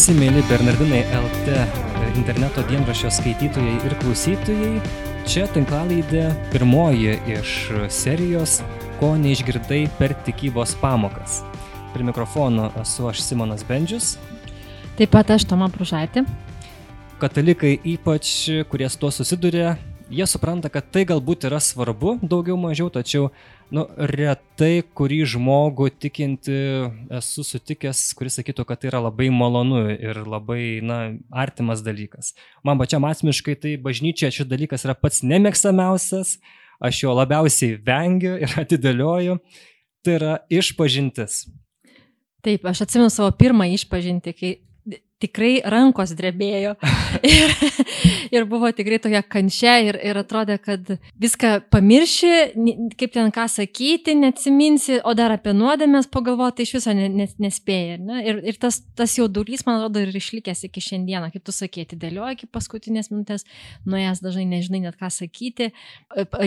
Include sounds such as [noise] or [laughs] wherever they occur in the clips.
visi mėly Bernardinai LT interneto dienraščio skaitytojai ir klausytojai. Čia tinklalaidė pirmoji iš serijos, ko neišgirdai per tikybos pamokas. Prie mikrofono esu aš Simonas Bendžius. Taip pat aš Toma Pružaitė. Katalikai ypač, kurie su tuo susiduria, jie supranta, kad tai galbūt yra svarbu, daugiau mažiau, tačiau nu, retai kurį žmogų tikinti esu sutikęs, kuris sakytų, kad tai yra labai malonu ir labai na, artimas dalykas. Man pačiam asmeniškai tai bažnyčia šis dalykas yra pats nemėgstamiausias, aš jo labiausiai vengiu ir [laughs] atidėlioju. Tai yra išpažintis. Taip, aš atsimenu savo pirmą išpažinti, kai tikrai rankos drebėjo [laughs] ir, ir buvo tikrai tokia kančia ir, ir atrodė, kad viską pamirši, kaip ten ką sakyti, neatsiminsi, o dar apie nuodėmės pagalvoti iš viso nespėjai. Ne? Ir, ir tas, tas jaudulys, man atrodo, ir išlikęs iki šiandieną, kaip tu sakėti, dėlioji iki paskutinės minutės, nuėjęs dažnai nežinai net ką sakyti,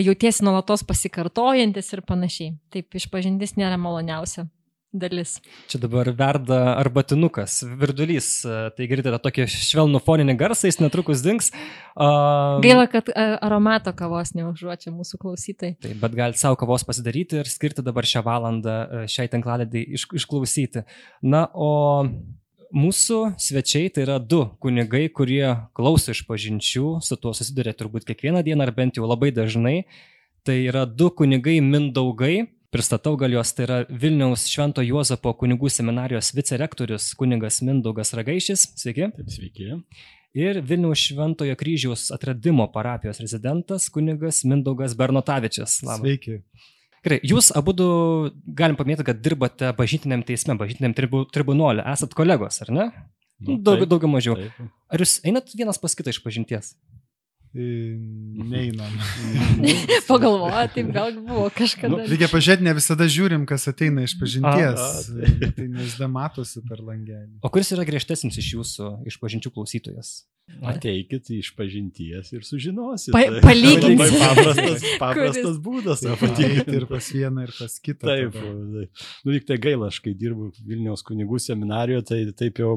jautiesi nuolatos pasikartojantis ir panašiai. Taip, išpažintis nėra maloniausia dalis. Čia dabar verda arbatinukas, virdulys. Tai girdite tokį švelnų foninį garsą, jis netrukus dings. Uh, Gaila, kad aromato kavos neužuočia mūsų klausytojai. Taip, bet galite savo kavos pasidaryti ir skirti dabar šią valandą šiai tinklaladai iš, išklausyti. Na, o mūsų svečiai tai yra du kunigai, kurie klauso iš pažinčių, su tuo susiduria turbūt kiekvieną dieną ar bent jau labai dažnai. Tai yra du kunigai Mindaugai, Pristatau gal juos, tai yra Vilniaus Švento Juozapo kunigų seminarijos vicerektorius kunigas Mindaugas Ragaišis. Sveiki. Taip, sveiki. Ir Vilniaus Šventojo kryžiaus atradimo parapijos rezidentas kunigas Mindaugas Bernotavičius. Labas. Sveiki. Gerai, jūs abu galim paminėti, kad dirbate bažytiniam teisme, bažytiniam tribu, tribunolė. Esat kolegos, ar ne? Nu, Daug, daugiau mažiau. Taip. Ar jūs einat vienas pas kitą iš pažinties? Neinam. [laughs] Pagalvoju, taip gal buvo kažkada. Nu, reikia pažiūrėti, ne visada žiūrim, kas ateina iš pažinties. A, a, tai tai nesda matosi per langelį. O kuris yra griežtesnis iš jūsų iš pažinčių klausytojas? Ateikit iš pažinties ir sužinosit. Pa, [laughs] palyginti. Tai paprastas, [laughs] paprastas būdas. Ateikit ir pas vieną, ir pas kitą. Taip, taip. Nu, lyg tai gaila, aš kai dirbu Vilniaus kunigų seminarijoje, tai taip jau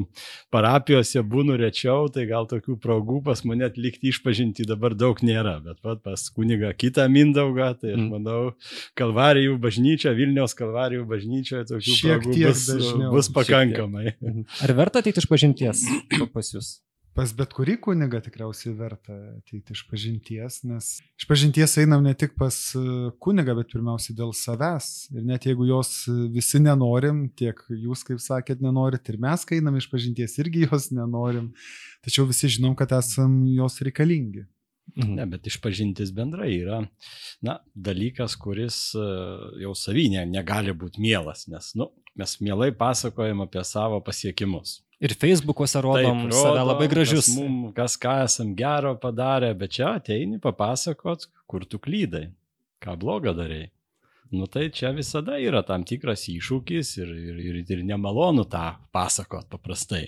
parapijose būnu rečiau, tai gal tokių progų pas mane atlikti išpažinti dabar daug nėra. Bet pat pas kunigą kitą Mindaugą, tai aš mm. manau, Kalvarijų bažnyčia, Vilniaus Kalvarijų bažnyčia, tokių Šiek progų bus, dažniau. bus pakankamai. Ar verta ateiti iš pažinties pas jūs? Pas bet kurį kunigą tikriausiai verta ateiti iš pažinties, nes iš pažinties einam ne tik pas e, kunigą, bet pirmiausiai dėl savęs. Ir net jeigu jos visi nenorim, tiek jūs, kaip sakėt, nenorit, ir mes, kai einam iš pažinties, irgi jos nenorim, tačiau visi žinom, kad esam jos reikalingi. Mhm. Ne, bet išpažintis bendrai yra na, dalykas, kuris e, jau savinė negali būti mielas, nes nu, mes mielai pasakojam apie savo pasiekimus. Ir Facebook'uose rodom Taip, rodom, save labai gražius. Kas, mum, kas ką esam gero padarę, bet čia ateini papasakot, kur tu klydai, ką blogo darai. Nu tai čia visada yra tam tikras iššūkis ir, ir, ir, ir nemalonu tą pasakot paprastai.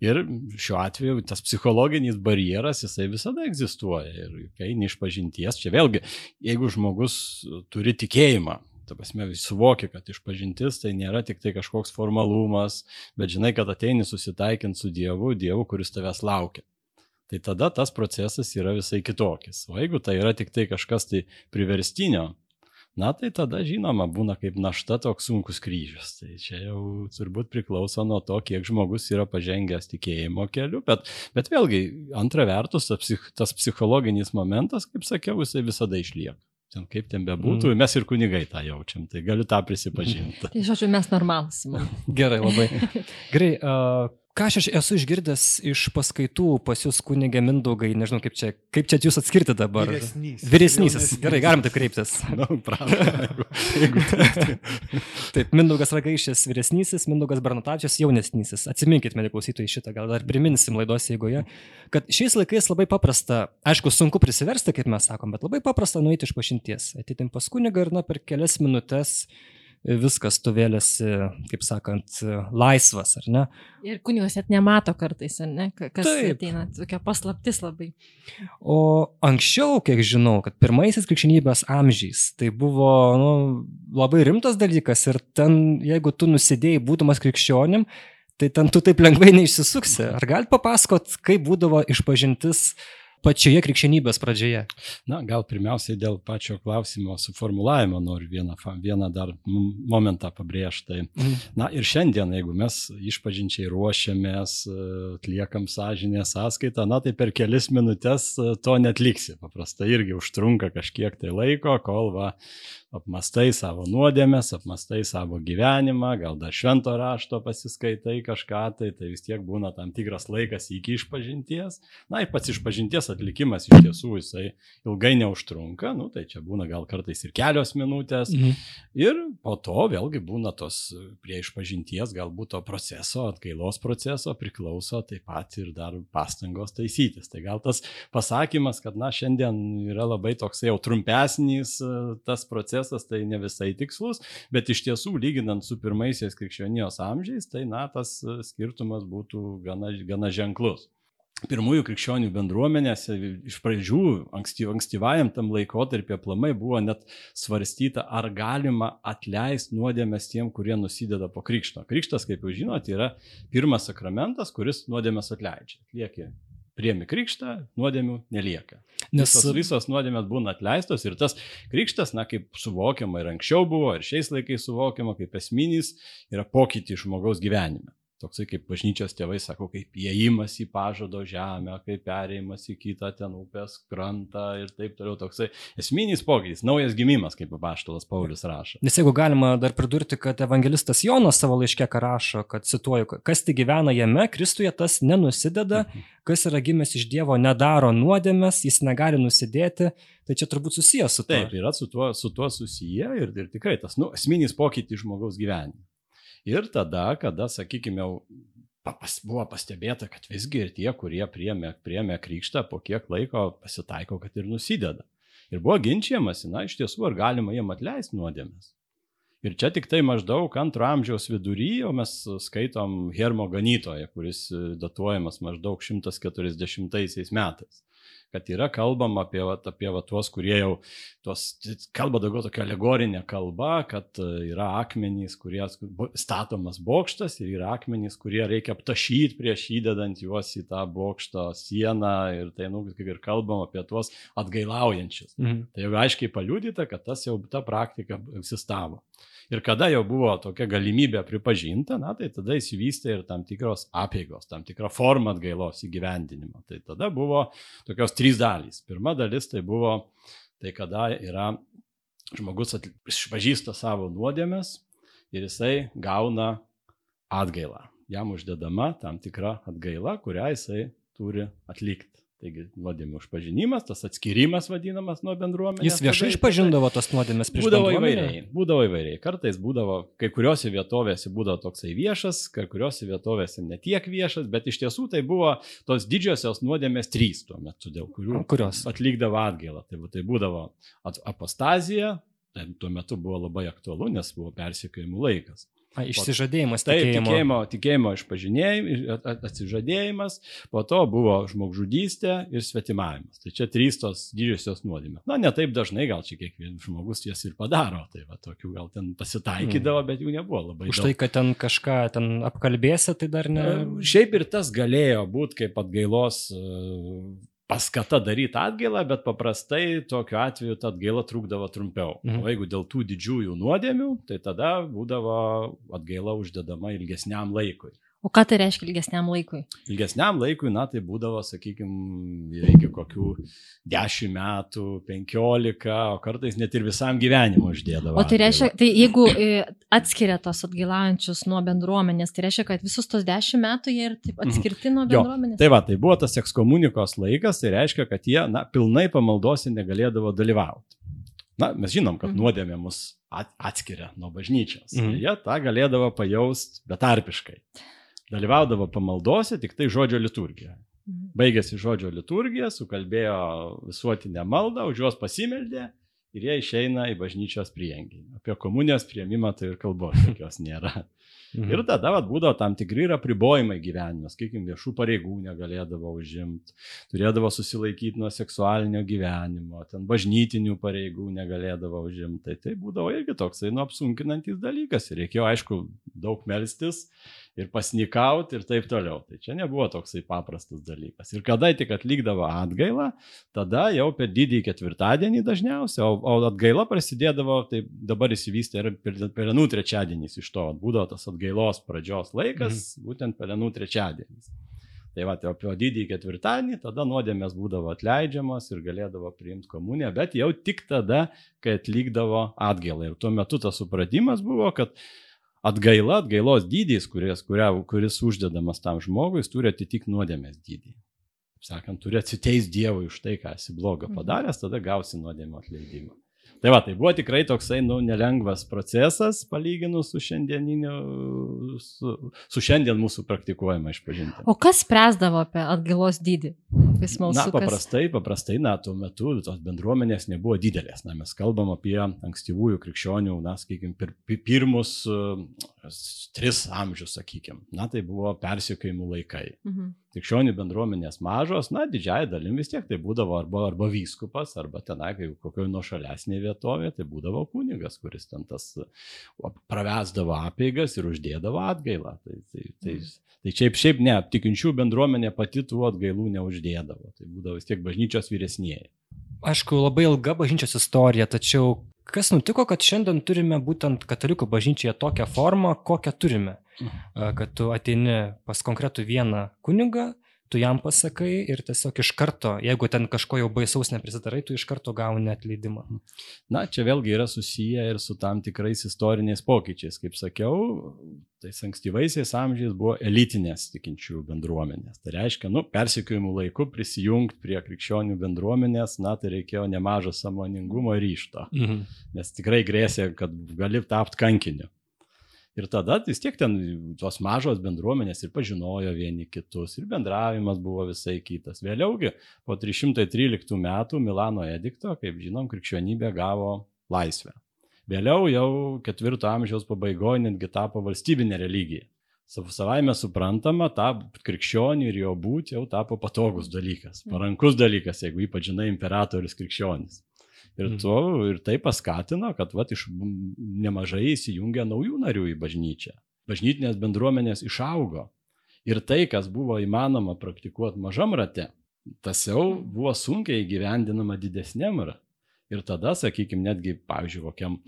Ir šiuo atveju tas psichologinis barjeras, jisai visada egzistuoja. Ir kai neišpažinties, čia vėlgi, jeigu žmogus turi tikėjimą, Ta prasme, suvoki, kad išpažintis tai nėra tik tai kažkoks formalumas, bet žinai, kad ateini susitaikinti su Dievu, Dievu, kuris tavęs laukia. Tai tada tas procesas yra visai kitokis. O jeigu tai yra tik tai kažkas tai priverstinio, na tai tada žinoma būna kaip našta toks sunkus kryžius. Tai čia jau turbūt priklauso nuo to, kiek žmogus yra pažengęs tikėjimo keliu, bet, bet vėlgi, antra vertus, tas, psich, tas psichologinis momentas, kaip sakiau, jisai visada išlieka. Ten kaip ten bebūtų, mm. mes ir kunigai tą jaučiam, tai galiu tą prisipažinti. [laughs] Tai žodžiu, mes normalus. Gerai, labai. [laughs] Gerai, uh, Ką aš esu išgirdęs iš paskaitų pas jūs kunigė Mindaugai, nežinau kaip čia, kaip čia jūs atskirti dabar. Vyresnysis. Vyresnysis, gerai, galim taip kreiptis. [laughs] Na, no, pravda. taip, Mindaugas Ragaišės vyresnysis, Mindaugas Barnatačius jaunesnysis. Atsiminkit, mėly klausytojai, šitą gal dar priminsim laidos eigoje, kad šiais laikais labai paprasta, aišku, sunku prisiversti, kaip mes sakom, bet labai paprasta nueiti iš pašinties. Ateitim pas kunigą ir na per kelias minutės viskas tu vėlėsi, kaip sakant, laisvas, ar ne? Ir kunigas net nemato kartais, ar ne, kas Taip. ateina, tokia paslaptis labai. O anksčiau, kiek žinau, kad pirmaisiais krikščionybės amžiais tai buvo nu, labai rimtas dalykas ir ten, jeigu tu nusidėjai būdamas krikščionim, tai ten tu taip lengvai neišsisuksi. Ar gali papasakot, kaip būdavo išpažintis pačioje krikščionybės pradžioje? Na, gal pirmiausiai dėl pačio klausimo suformulavimo noriu vieną, vieną dar momentą pabrėžti. Tai, Mhm. na ir šiandien, jeigu mes išpažinčiai ruošiamės, e, atliekam sąžinę sąskaitą, na tai per kelias minutės e, to netliksi. Paprastai irgi užtrunka kažkiek tai laiko, kol va, apmastai savo nuodėmės, apmastai savo gyvenimą, gal dar švento rašto pasiskaitai kažką, tai, tai vis tiek būna tam tikras laikas iki išpažinties. Na ir pats išpažinties atlikimas iš tiesų jisai ilgai neužtrunka, nu tai čia būna gal kartais ir kelios minutės. Mhm. Ir po to vėlgi būna tos prie išpažinties galbūt to proceso, atgailos proceso priklauso taip pat ir dar pastangos taisytis. Tai gal tas pasakymas, kad na šiandien yra labai toks jau trumpesnis tas procesas, tai ne visai tikslus, bet iš tiesų lyginant su pirmaisiais krikščionijos amžiais, tai na tas e, skirtumas būtų gana, gana ženklus pirmųjų krikščionių bendruomenėse iš pradžių, ankstyv, ankstyvajam tam laikotarpį aplamai buvo net svarstyta, ar galima atleisti nuodėmės tiem, kurie nusideda po krikšto. Krikštas, kaip jau žinote, yra pirmas sakramentas, kuris nuodėmės atleidžia. Lieki priemi krikštą, nuodėmių nelieka. Nes Visos, visos nuodėmės būna atleistos ir tas krikštas, na, kaip suvokiama ir anksčiau buvo, ir šiais laikais suvokiama kaip esminis, yra pokytį žmogaus gyvenime. Toksai kaip bažnyčios tėvai sako, kaip įėjimas į pažado žemę, kaip perėjimas į kitą ten upės krantą ir taip toliau. Toksai esminis pokytis, naujas gimimas, kaip apaštalas Paulius rašo. Nes jeigu galima dar pridurti, kad evangelistas Jonas savo laiške ką rašo, kad cituoju, kas tik gyvena jame, Kristuje tas nenusideda, kas yra gimęs iš Dievo nedaro nuodėmės, jis negali nusidėti, tai čia turbūt susijęs su tuo. Taip, yra su tuo, su tuo susiję ir, ir tikrai tas nu, esminis pokytis žmogaus gyvenime. Ir tada, kada, sakykime, pas, buvo pastebėta, kad visgi ir tie, kurie priemė, priemė krikštą, po kiek laiko pasitaiko, kad ir nusideda. Ir buvo ginčiamasi, na, iš tiesų, ar galima jiem atleisti nuodėmės. Ir čia tik tai maždaug antro amžiaus vidury, o mes skaitom Hermo ganytoje, kuris datuojamas maždaug 140 metais kad yra kalbama apie, vat, apie vat, tuos, kurie jau tuos, kalba daugiau tokia alegorinė kalba, kad e, yra akmenys, kurie statomas bokštas ir yra akmenys, kurie reikia aptašyti prieš įdedant juos į tą bokšto sieną ir tai, nu, kaip ir kalbam apie tuos atgailaujančius. Mhm. Tai jau aiškiai paliudyta, kad tas jau ta praktika egzistavo. Ir kada jau buvo tokia galimybė pripažinta, na, tai tada įsivystė ir tam tikros apėgos, tam tikra forma atgailos įgyvendinimo. Tai tada buvo tokios trys dalys. Pirma dalis tai buvo tai, kada yra žmogus išpažįsta savo nuodėmės ir jisai gauna atgailą. Jam uždedama tam tikra atgaila, kurią jisai turi atlikti. Taigi nuodėmė užpažinimas, tas atskirimas vadinamas nuo bendruomenės. Jis viešai išpažindavo tos nuodėmės prieš Būdavo bendruomenę? įvairiai. Būdavo įvairiai. Kartais būdavo, kai kuriuose vietovėse būdavo toksai viešas, kai kuriuose vietovėse netiek viešas, bet iš tiesų tai buvo tos didžiosios nuodėmės trys tuo metu, dėl kurių Kurios? atlikdavo atgailą. Tai, tai būdavo apostazija, tai tuo metu buvo labai aktualu, nes buvo persikėjimų laikas. A, išsižadėjimas Taip, tikėjimo. tikėjimo, tikėjimo išpažinėjimas, atsižadėjimas, po to buvo žmogžudystė ir svetimavimas. Tai čia trys tos didžiosios nuodėmės. Na, ne taip dažnai, gal čia kiekvienas žmogus jas ir padaro. Tai va, tokių gal ten pasitaikydavo, bet jų nebuvo labai Už tai, kad ten kažką ten apkalbėsi, tai dar ne. E, Šiaip ir tas galėjo būti kaip atgailos e, paskata daryti atgailą, bet paprastai tokiu atveju ta atgaila trukdavo trumpiau. Mhm. O jeigu dėl tų didžiųjų nuodėmių, tai tada būdavo atgaila uždedama ilgesniam laikui. O ką tai reiškia ilgesniam laikui? Ilgesniam laikui, na, tai būdavo, sakykime, reikia kokių 10 metų, 15, o kartais net ir visam gyvenimui uždėdavo. O tai reiškia, tai jeigu e, atskiria tos atgailaujančius nuo bendruomenės, tai reiškia, kad visus tos dešimt metų jie ir taip atskirti nuo Mhm. Jo, bendruomenės? Tai va, tai buvo tas ekskomunikos laikas, tai reiškia, kad jie, na, pilnai pamaldose negalėdavo dalyvauti. Na, mes žinom, kad Mhm. nuodėmė mus at- atskiria nuo bažnyčios. Mhm. Mhm. Jie tą galėdavo pajausti betarpiškai. Dalyvaudavo pamaldose tik tai žodžio liturgijoje. Mhm. Baigėsi žodžio liturgija, sukalbėjo visuotinę maldą, už juos pasimeldė ir jie išeina į bažnyčios priengį. Apie komunijos prieimimą tai ir kalbos jokios nėra. Mhm. Ir tada vat, būdavo tam tikri ir apribojimai gyvenime, sakykime, viešų pareigų negalėdavo užimti, turėdavo susilaikyti nuo seksualinio gyvenimo, ten bažnytinių pareigų negalėdavo užimti. Tai tai būdavo irgi toksai nu apsunkinantis dalykas. Ir reikėjo, aišku, daug melstis ir pasnikauti ir taip toliau. Tai čia nebuvo toksai paprastas dalykas. Ir kada tik atlikdavo atgailą, tada jau per didįjį ketvirtadienį dažniausiai, o, o atgaila prasidėdavo, tai dabar įsivystė ir pelenų trečiadienis iš to, būdavo tas atgailos pradžios laikas, mhm. būtent pelenų trečiadienis. Tai va, tai apie didįjį ketvirtadienį tada nuodėmės būdavo atleidžiamos ir galėdavo priimti komuniją, bet jau tik tada, kai atlikdavo atgailą. Ir tuo metu tas supratimas buvo, kad atgaila, atgailos dydis, kuris, kuria, kuris uždedamas tam žmogui, jis turi atitikti nuodėmės dydį. Sakant, turi atsiteis Dievui už tai, ką esi blogo mhm. padaręs, tada gausi nuodėmę atleidimą. Tai va, tai buvo tikrai toksai, nu, nelengvas procesas, palyginus su šiandieniniu, su, su šiandien mūsų praktikuojama išpažinti. O kas spręsdavo apie atgalos dydį? Smalsu, na, paprastai, paprastai, na, tuo metu tos bendruomenės nebuvo didelės. Na, mes kalbam apie ankstyvųjų krikščionių, na, sakykime, pir, pirmus tris amžius, sakykime. Na, tai buvo persiekėjimų laikai. Mhm krikščionių bendruomenės mažos, na, didžiai dalim vis tiek tai būdavo arba, arba vyskupas, arba tenai, kai kokioje nuošalesnėje vietovėje, tai būdavo kunigas, kuris ten tas pravesdavo apeigas ir uždėdavo atgailą. Tai, tai, tai, tai šiaip, šiaip ne, tikinčių bendruomenė pati tų atgailų neuždėdavo, tai būdavo vis tiek bažnyčios vyresnėje. Aišku, labai ilga bažnyčios istorija, tačiau kas nutiko, kad šiandien turime būtent katalikų bažnyčioje tokią formą, kokią turime? kad tu ateini pas konkretų vieną kunigą, tu jam pasakai ir tiesiog iš karto, jeigu ten kažko jau baisaus neprisidarai, tu iš karto gauni atleidimą. Na, čia vėlgi yra susiję ir su tam tikrais istoriniais pokyčiais. Kaip sakiau, tais ankstyvaisiais amžiais buvo elitinės tikinčių bendruomenės. Tai reiškia, nu, persikėjimų laiku prisijungti prie krikščionių bendruomenės, na, tai reikėjo nemažo samoningumo ryšto. Mhm. Nes tikrai grėsė, kad gali tapti kankiniu. Ir tada vis tiek ten tos mažos bendruomenės ir pažinojo vieni kitus, ir bendravimas buvo visai kitas. Vėliaugi, po 313 metų Milano edikto, kaip žinom, krikščionybė gavo laisvę. Vėliau jau ketvirto amžiaus pabaigoje netgi tapo valstybinė religija. Savaime suprantama, ta krikščionių ir jo būti jau tapo patogus dalykas, parankus dalykas, jeigu ypač žinai imperatorius krikščionis. Ir, mhm. to, ir tai paskatino, kad vat, iš nemažai įsijungia naujų narių į bažnyčią. Bažnytinės bendruomenės išaugo. Ir tai, kas buvo įmanoma praktikuoti mažam rate, tas jau buvo sunkiai įgyvendinama didesniam rate. Ir tada, sakykime, netgi, pavyzdžiui, kokiam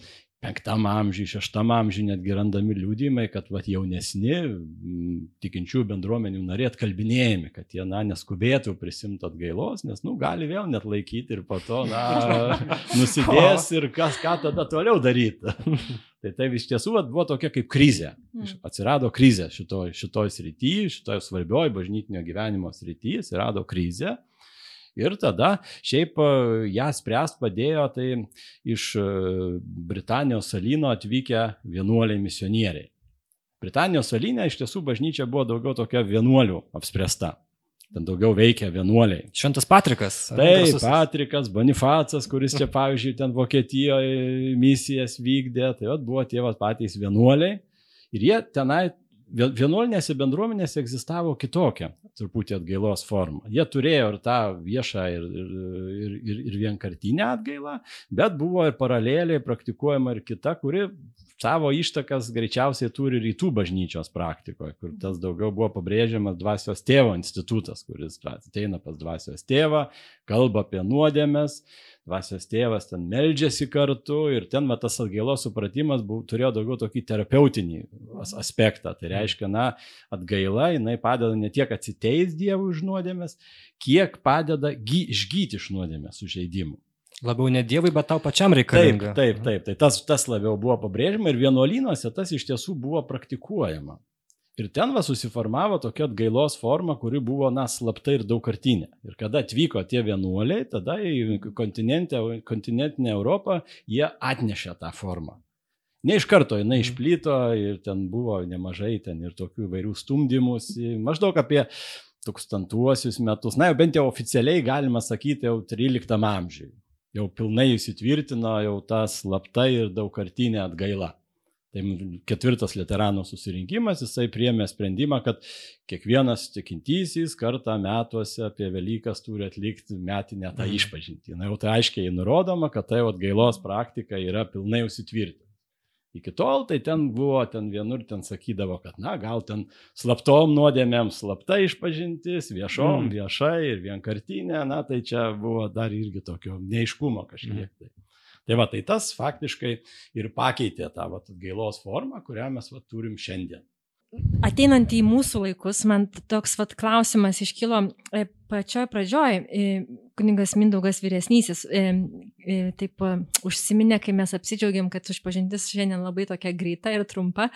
penktam amžiui, šeštam amžiui netgi randami liūdimai, kad vat, jaunesni tikinčių bendruomenių nariai atkalbinėjami, kad jie, na, neskubėtų prisimti atgailos, nes, nu, gali vėl net laikyti ir po to, na, [laughs] nusidės ir kas ką tada toliau daryti. [laughs] tai tai iš tiesų vat, buvo tokia kaip krizė. Mm. Atsirado krizė šitoj, šitoj srityje, šitoj svarbioj bažnytinio gyvenimo srityje, atsirado krizė. Ir tada šiaip e, ją spręst padėjo tai iš e, Britanijos salino atvykę vienuoliai misionieriai. Britanijos salinė iš tiesų bažnyčia buvo daugiau tokia vienuolių apspręsta. Ten daugiau veikia vienuoliai. Šventas Patrikas. Taip, Patrikas, Bonifacas, kuris čia, pavyzdžiui, ten Vokietijoje misijas vykdė, tai vat, buvo tie vat, patys vienuoliai. Ir jie tenai vienuolinėse bendruomenėse egzistavo kitokia truputį atgailos forma. Jie turėjo ir tą viešą ir, ir, ir, ir vienkartinę atgailą, bet buvo ir paraleliai praktikuojama ir kita, kuri savo ištakas greičiausiai turi rytų bažnyčios praktikoje, kur tas daugiau buvo pabrėžiamas dvasios tėvo institutas, kuris ateina pas dvasios tėvą, kalba apie nuodėmės, dvasios tėvas ten meldžiasi kartu ir ten va, tas atgailos supratimas buvo, turėjo daugiau tokį terapeutinį aspektą. Tai reiškia, na, atgaila, jinai padeda ne tiek atsiteis Dievui už nuodėmės, kiek padeda gy, išgyti iš nuodėmės sužeidimų. Labiau ne Dievui, bet tau pačiam reikalinga. Taip, taip, taip. Tai tas, tas labiau buvo pabrėžiama ir vienuolynuose tas iš tiesų buvo praktikuojama. Ir ten va susiformavo tokia atgailos forma, kuri buvo, na, slapta ir daugkartinė. Ir kada atvyko tie vienuoliai, tada į kontinentinę Europą jie atnešė tą formą. Ne iš karto jinai mhm. išplyto ir ten buvo nemažai ten ir tokių įvairių stumdymus, maždaug apie tūkstantuosius metus, na jau bent jau oficialiai galima sakyti jau 13 amžiui. Jau pilnai įsitvirtino jau ta slapta ir daugkartinė atgaila. Tai ketvirtas Luteranų susirinkimas, jisai priemė sprendimą, kad kiekvienas tikintysis kartą metuose apie Velykas turi atlikti metinę tą mhm. išpažinti. Na jau tai aiškiai nurodoma, kad tai atgailos praktika yra pilnai užsitvirtinta. Iki tol tai ten buvo, ten vienur ten sakydavo, kad, na, gal ten slaptom nuodėmėm slapta išpažintis, viešom, mm. viešai ir vienkartinė, na, tai čia buvo dar irgi tokio neiškumo kažkiek. Mm. Tai. tai va, tai tas faktiškai ir pakeitė tą va, gailos formą, kurią mes va, turim šiandien. Ateinant į mūsų laikus, man toks vat, klausimas iškilo e, pačioj pradžioj. E, kuningas Mindaugas vyresnysis e, taip užsiminė, kai mes apsidžiaugiam, kad išpažintis šiandien labai tokia greita ir trumpa,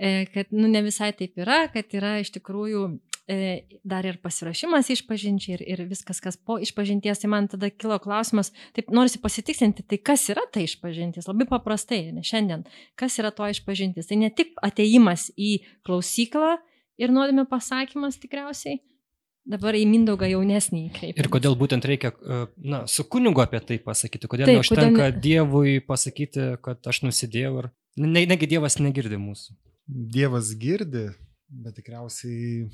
kad nu, ne visai taip yra, kad yra iš tikrųjų E, dar ir pasirašymas išpažinčiai ir, ir viskas, kas po išpažinties, tai man tada kilo klausimas, taip norisi pasitiksinti, tai kas yra ta išpažintis, labai paprastai, ne šiandien, kas yra to išpažintis. Tai ne tik ateimas į klausyklą ir nuodėmė pasakymas tikriausiai, dabar į Mindaugą jaunesnį kreipiamės. Ir kodėl būtent reikia, e, na, su kunigu apie tai pasakyti, kodėl Taip, neužtenka kodėl... Dievui pasakyti, kad aš nusidėjau ir ne, negi Dievas negirdi mūsų. Dievas girdi, bet tikriausiai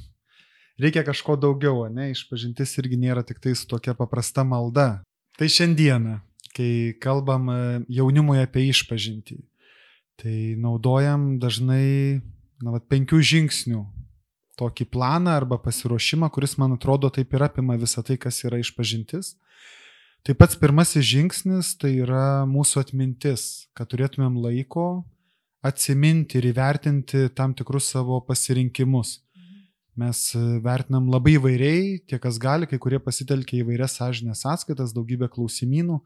reikia kažko daugiau, ne, išpažintis irgi nėra tik tais tokia paprasta malda. Tai šiandieną, kai kalbam e, jaunimui apie išpažintį, tai naudojam dažnai, na, vat, penkių žingsnių tokį planą arba pasiruošimą, kuris, man atrodo, taip ir apima visą tai, kas yra išpažintis. Tai pats pirmasis žingsnis tai yra mūsų atmintis, kad turėtumėm laiko atsiminti ir įvertinti tam tikrus savo pasirinkimus. Mes e, vertinam labai įvairiai, tie kas gali, kai kurie pasitelkia įvairias sąžinės sąskaitas, daugybę klausimynų,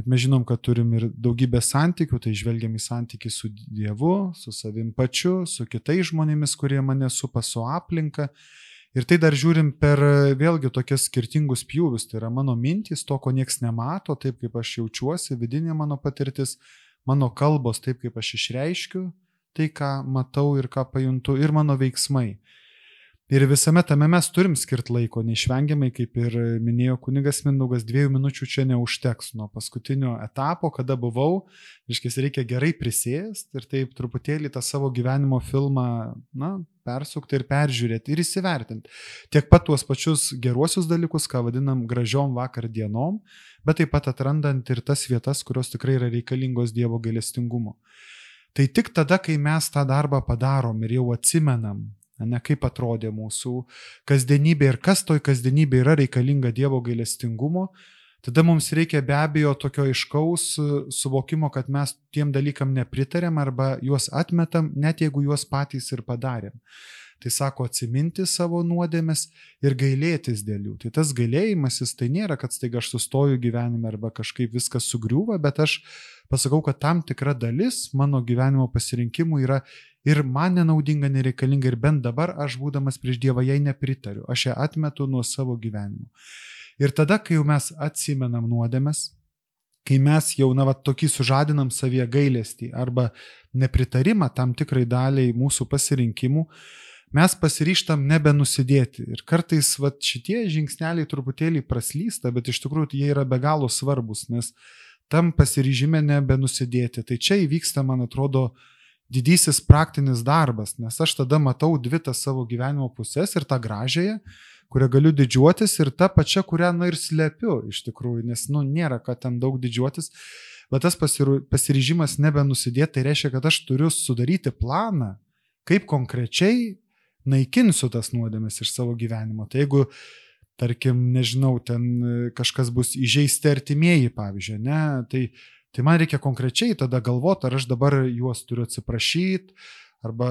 bet mes žinom, kad turim ir daugybę santykių, tai žvelgiam į santykių su Dievu, su savim pačiu, su kitais žmonėmis, kurie mane supa su aplinka. Ir tai dar žiūrim per vėlgi tokias skirtingus pjūvius. Tai yra mano mintys, to, ko nieks nemato, taip kaip aš jaučiuosi, vidinė mano patirtis, mano kalbos, taip kaip aš išreiškiu, tai ką matau ir ką pajuntu, ir mano veiksmai. Ir visame tame mes turim skirti laiko, neišvengiamai, kaip ir minėjo kunigas Mindaugas, dviejų minučių čia neužteks nuo paskutinio etapo, kada buvau, reiškia, reikia gerai prisėsti ir taip truputėlį tą savo gyvenimo filmą, na, persukti ir peržiūrėti ir įsivertinti. Tiek pat tuos pačius geruosius dalykus, ką vadinam gražiom vakar dienom, bet taip pat atrandant ir tas vietas, kurios tikrai yra reikalingos Dievo gailestingumo. Tai tik tada, kai mes tą darbą padarom ir jau atsimenam, ne kaip atrodė mūsų kasdienybė ir kas toj kasdienybė yra reikalinga Dievo gailestingumo, tada mums reikia be abejo tokio iškaus e, suvokimo, kad mes tiem dalykam nepritarėm arba juos atmetam, net jeigu juos patys ir padarėm. Tai sako atsiminti savo nuodėmės ir gailėtis dėl jų. Tai tas gailėjimasis tai nėra, kad staiga aš sustoju gyvenime arba kažkaip viskas sugriūva, bet aš pasakau, kad tam tikra dalis mano gyvenimo pasirinkimų yra ir man nenaudinga, nereikalinga ir bent dabar aš būdamas prieš Dievą jai nepritariu, aš ją atmetu nuo savo gyvenimo. Ir tada, kai jau mes atsimenam nuodėmes, kai mes jau, na, va, tokį sužadinam savyje gailestį arba nepritarimą tam tikrai daliai mūsų pasirinkimų, mes pasiryštam nebenusidėti. Ir kartais va, šitie žingsneliai truputėlį praslysta, bet iš tikrųjų jie yra be galo svarbus, nes tam pasiryžime nebenusidėti. Tai čia įvyksta, man atrodo, didysis praktinis darbas, nes aš tada matau dvi tas savo gyvenimo pusės ir tą gražiąją, kurią galiu didžiuotis ir tą pačią, kurią, na ir slepiu iš tikrųjų, nes, nu, nėra, kad ten daug didžiuotis, bet tas pasiryžimas nebenusidėti, tai reiškia, kad aš turiu sudaryti planą, kaip konkrečiai naikinsiu tas nuodėmes iš savo gyvenimo. Tai jeigu, tarkim, nežinau, ten kažkas bus įžeisti artimieji, pavyzdžiui, ne, tai Tai man reikia konkrečiai tada galvoti, ar aš dabar juos turiu atsiprašyti, arba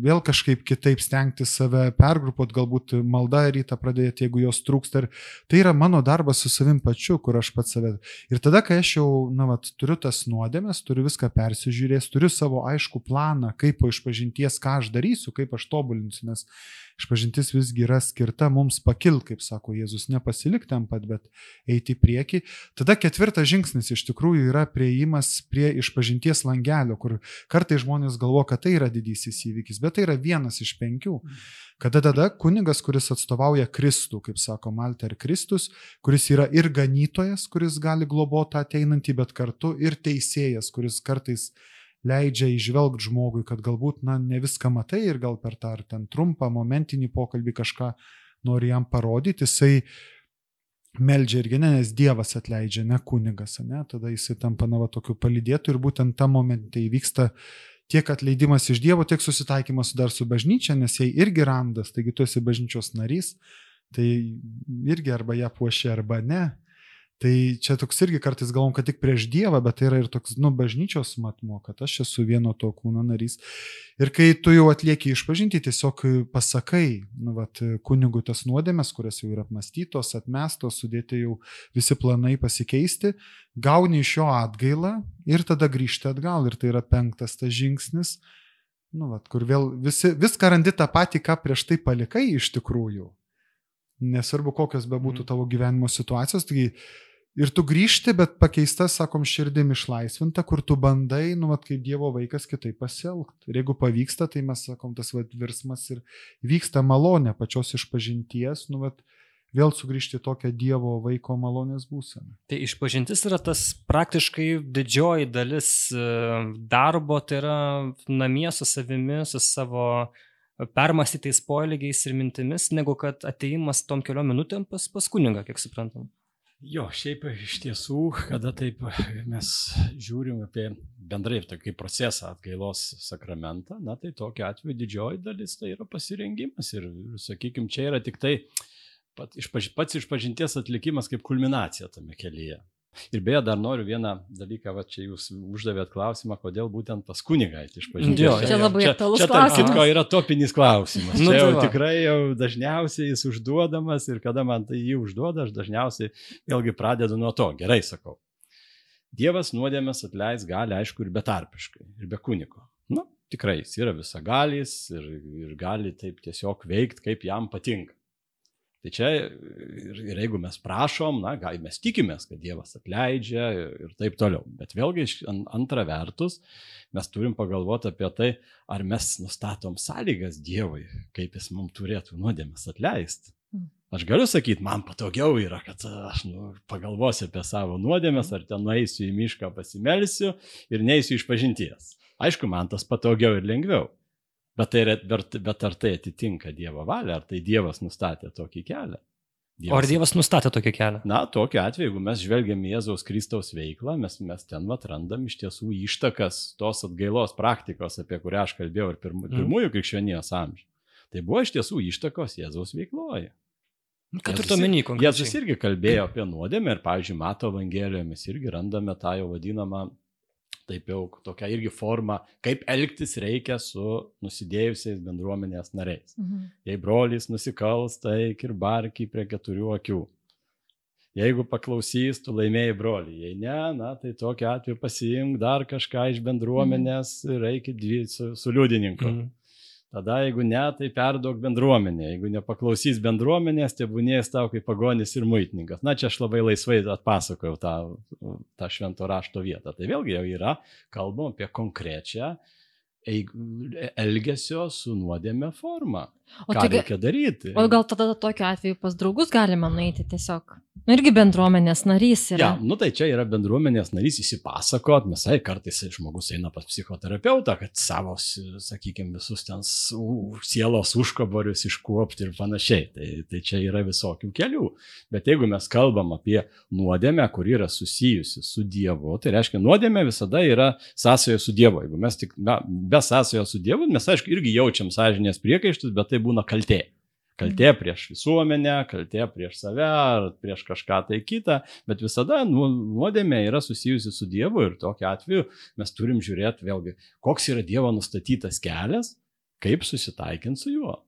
vėl kažkaip kitaip stengti save pergrupuoti, galbūt maldą rytą pradėti, jeigu jos trūksta. Ir tai yra mano darbas su savim pačiu, kur aš pats save. Ir tada, kai aš jau, na, vat, turiu tas nuodėmės, turiu viską persižiūrėjęs, turiu savo aišku planą, kaip po išpažinties, ką aš darysiu, kaip aš tobulinsiu, nes Išpažintis visgi yra skirta mums pakilti, kaip sako Jėzus, nepasilikti ant pat, bet eiti į priekį. Tada ketvirtas žingsnis iš tikrųjų yra prieimas prie išpažinties langelio, kur kartai žmonės galvo, kad tai yra didysis įvykis, bet tai yra vienas iš penkių. Kada tada kunigas, kuris atstovauja Kristų, kaip sako Malta ir Kristus, kuris yra ir ganytojas, kuris gali globoti ateinantį, bet kartu ir teisėjas, kuris kartais leidžia išvelgti žmogui, kad galbūt na, ne viską matai ir gal per tą ar ten trumpą momentinį pokalbį kažką nori jam parodyti, jisai meldžia irgi ne, nes Dievas atleidžia, ne kunigas, ne, tada jisai tampa na va tokiu palydėtų ir būtent tam momente įvyksta tiek atleidimas iš Dievo, tiek susitaikymas dar su bažnyčia, nes jai irgi randas, taigi tu esi bažnyčios narys, tai irgi arba ją puošia, arba ne. Tai čia toks irgi kartais galvom, kad tik prieš Dievą, bet tai yra ir toks, nu, bažnyčios matmo, kad aš esu vieno to kūno narys. Ir kai tu jau atlieki išpažinti, tiesiog pasakai, nu, vat, kunigų tas nuodėmės, kurias jau yra apmastytos, atmestos, sudėti jau visi planai pasikeisti, gauni iš jo atgailą ir tada grįžti atgal. Ir tai yra penktas tas žingsnis, nu, vat, kur vėl visi, viską randi tą patį, ką prieš tai palikai iš tikrųjų. Nesvarbu, kokios bebūtų tavo gyvenimo situacijos, taigi Ir tu grįžti, bet pakeista, sakom, širdim išlaisvinta, kur tu bandai, nu, vat, kaip Dievo vaikas kitaip pasielgti. Ir jeigu pavyksta, tai mes sakom, tas vat, virsmas ir vyksta malonė pačios išpažinties, nu, vat, vėl sugrįžti tokią Dievo vaiko malonės būseną. Tai išpažintis yra tas praktiškai didžioji dalis e, darbo, tai yra namie su savimi, su savo permastytais poelgiais ir mintimis, negu kad ateimas tom keliom minutėm pas, pas kuningą, kiek suprantam. Jo, šiaip iš tiesų, kada taip mes žiūrim apie bendrai tokį procesą atgailos sakramentą, na tai tokiu atveju didžioji dalis tai yra pasirengimas ir, sakykime, čia yra tik tai pat, išpaž, pats išpažinties atlikimas kaip kulminacija tame kelyje. Ir beje, dar noriu vieną dalyką, va čia jūs uždavėt klausimą, kodėl būtent pas kunigaitį išpažinti. Nu, čia labai aktualus klausimas. Čia, tarp kitko, yra topinis klausimas. Nu, čia jau tai va. tikrai jau dažniausiai jis užduodamas ir kada man tai jį užduoda, aš dažniausiai vėlgi pradedu nuo to. Gerai sakau. Dievas nuodėmės atleis gali, aišku, ir betarpiškai, ir be kuniko. Nu, tikrai, jis yra visagalys ir, ir gali taip tiesiog veikti, kaip jam patinka. Tai čia ir, ir jeigu mes prašom, na, gal mes tikimės, kad Dievas atleidžia ir, ir taip toliau. Bet vėlgi, antra vertus, mes turim pagalvoti apie tai, ar mes nustatom sąlygas Dievui, kaip jis mums turėtų nuodėmės atleisti. Aš galiu sakyti, man patogiau yra, kad aš nu, pagalvosiu apie savo nuodėmės, ar ten nueisiu į mišką pasimelsiu ir neįsiu iš pažinties. Aišku, man tas patogiau ir lengviau. Bet, tai, bet, bet ar tai atitinka Dievo valią, ar tai Dievas nustatė tokį kelią? Dievas, o ar Dievas nustatė tokį kelią? Na, tokiu atveju, jeigu mes žvelgiam į Jėzaus Kristaus veiklą, mes, mes ten atrandam iš tiesų ištakas tos atgailos praktikos, apie kurią aš kalbėjau ir pirmų, mm. pirmųjų krikščionijos amžių. Tai buvo iš tiesų ištakos Jėzaus veikloje. Ką tu to meni konkrečiai? Jėzus irgi kalbėjo apie nuodėmę ir, pavyzdžiui, Mato Evangelijoje mes irgi randame tą jau vadinamą taip jau tokia irgi forma, kaip elgtis reikia su nusidėjusiais bendruomenės nariais. Mhm. Jei brolis nusikalsta, eik ir barky prie keturių akių. Jeigu paklausys, tu laimėjai brolį. Jei ne, na, tai tokiu atveju pasiimk dar kažką iš bendruomenės mhm. ir eik su, su liudininku. Mhm. Tada, jeigu ne, tai perduok bendruomenė. Jeigu nepaklausys bendruomenės, tai būnės tau kaip pagonis ir muitininkas. Na, čia aš labai laisvai atpasakojau tą, tą švento rašto vietą. Tai vėlgi jau yra kalbama apie konkrečią elgesio su nuodėme formą. O ką tai, reikia daryti? O gal tada tokiu atveju pas draugus galima nueiti tiesiog? Nu, irgi bendruomenės narys yra. Ja, nu tai čia yra bendruomenės narys įsipasakot, mes ai kartais žmogus eina pas psichoterapeutą, kad savo, sakykime, visus ten sielos užkaborius iškuopti ir panašiai. Tai, tai čia yra visokių kelių. Bet jeigu mes kalbam apie nuodėmę, kur yra susijusi su Dievu, tai reiškia, nuodėmė visada yra sąsaja su Dievu. Jeigu mes tik, na, be sąsajo su Dievu, mes aišku irgi jaučiam sąžinės priekaištus, bet tai tai būna kaltė. Kaltė prieš visuomenę, kaltė prieš save ar prieš kažką tai kitą, bet visada nu, nuodėmė yra susijusi su Dievu ir tokiu atveju mes turim žiūrėti vėlgi, koks yra Dievo nustatytas kelias, kaip susitaikinti su juo.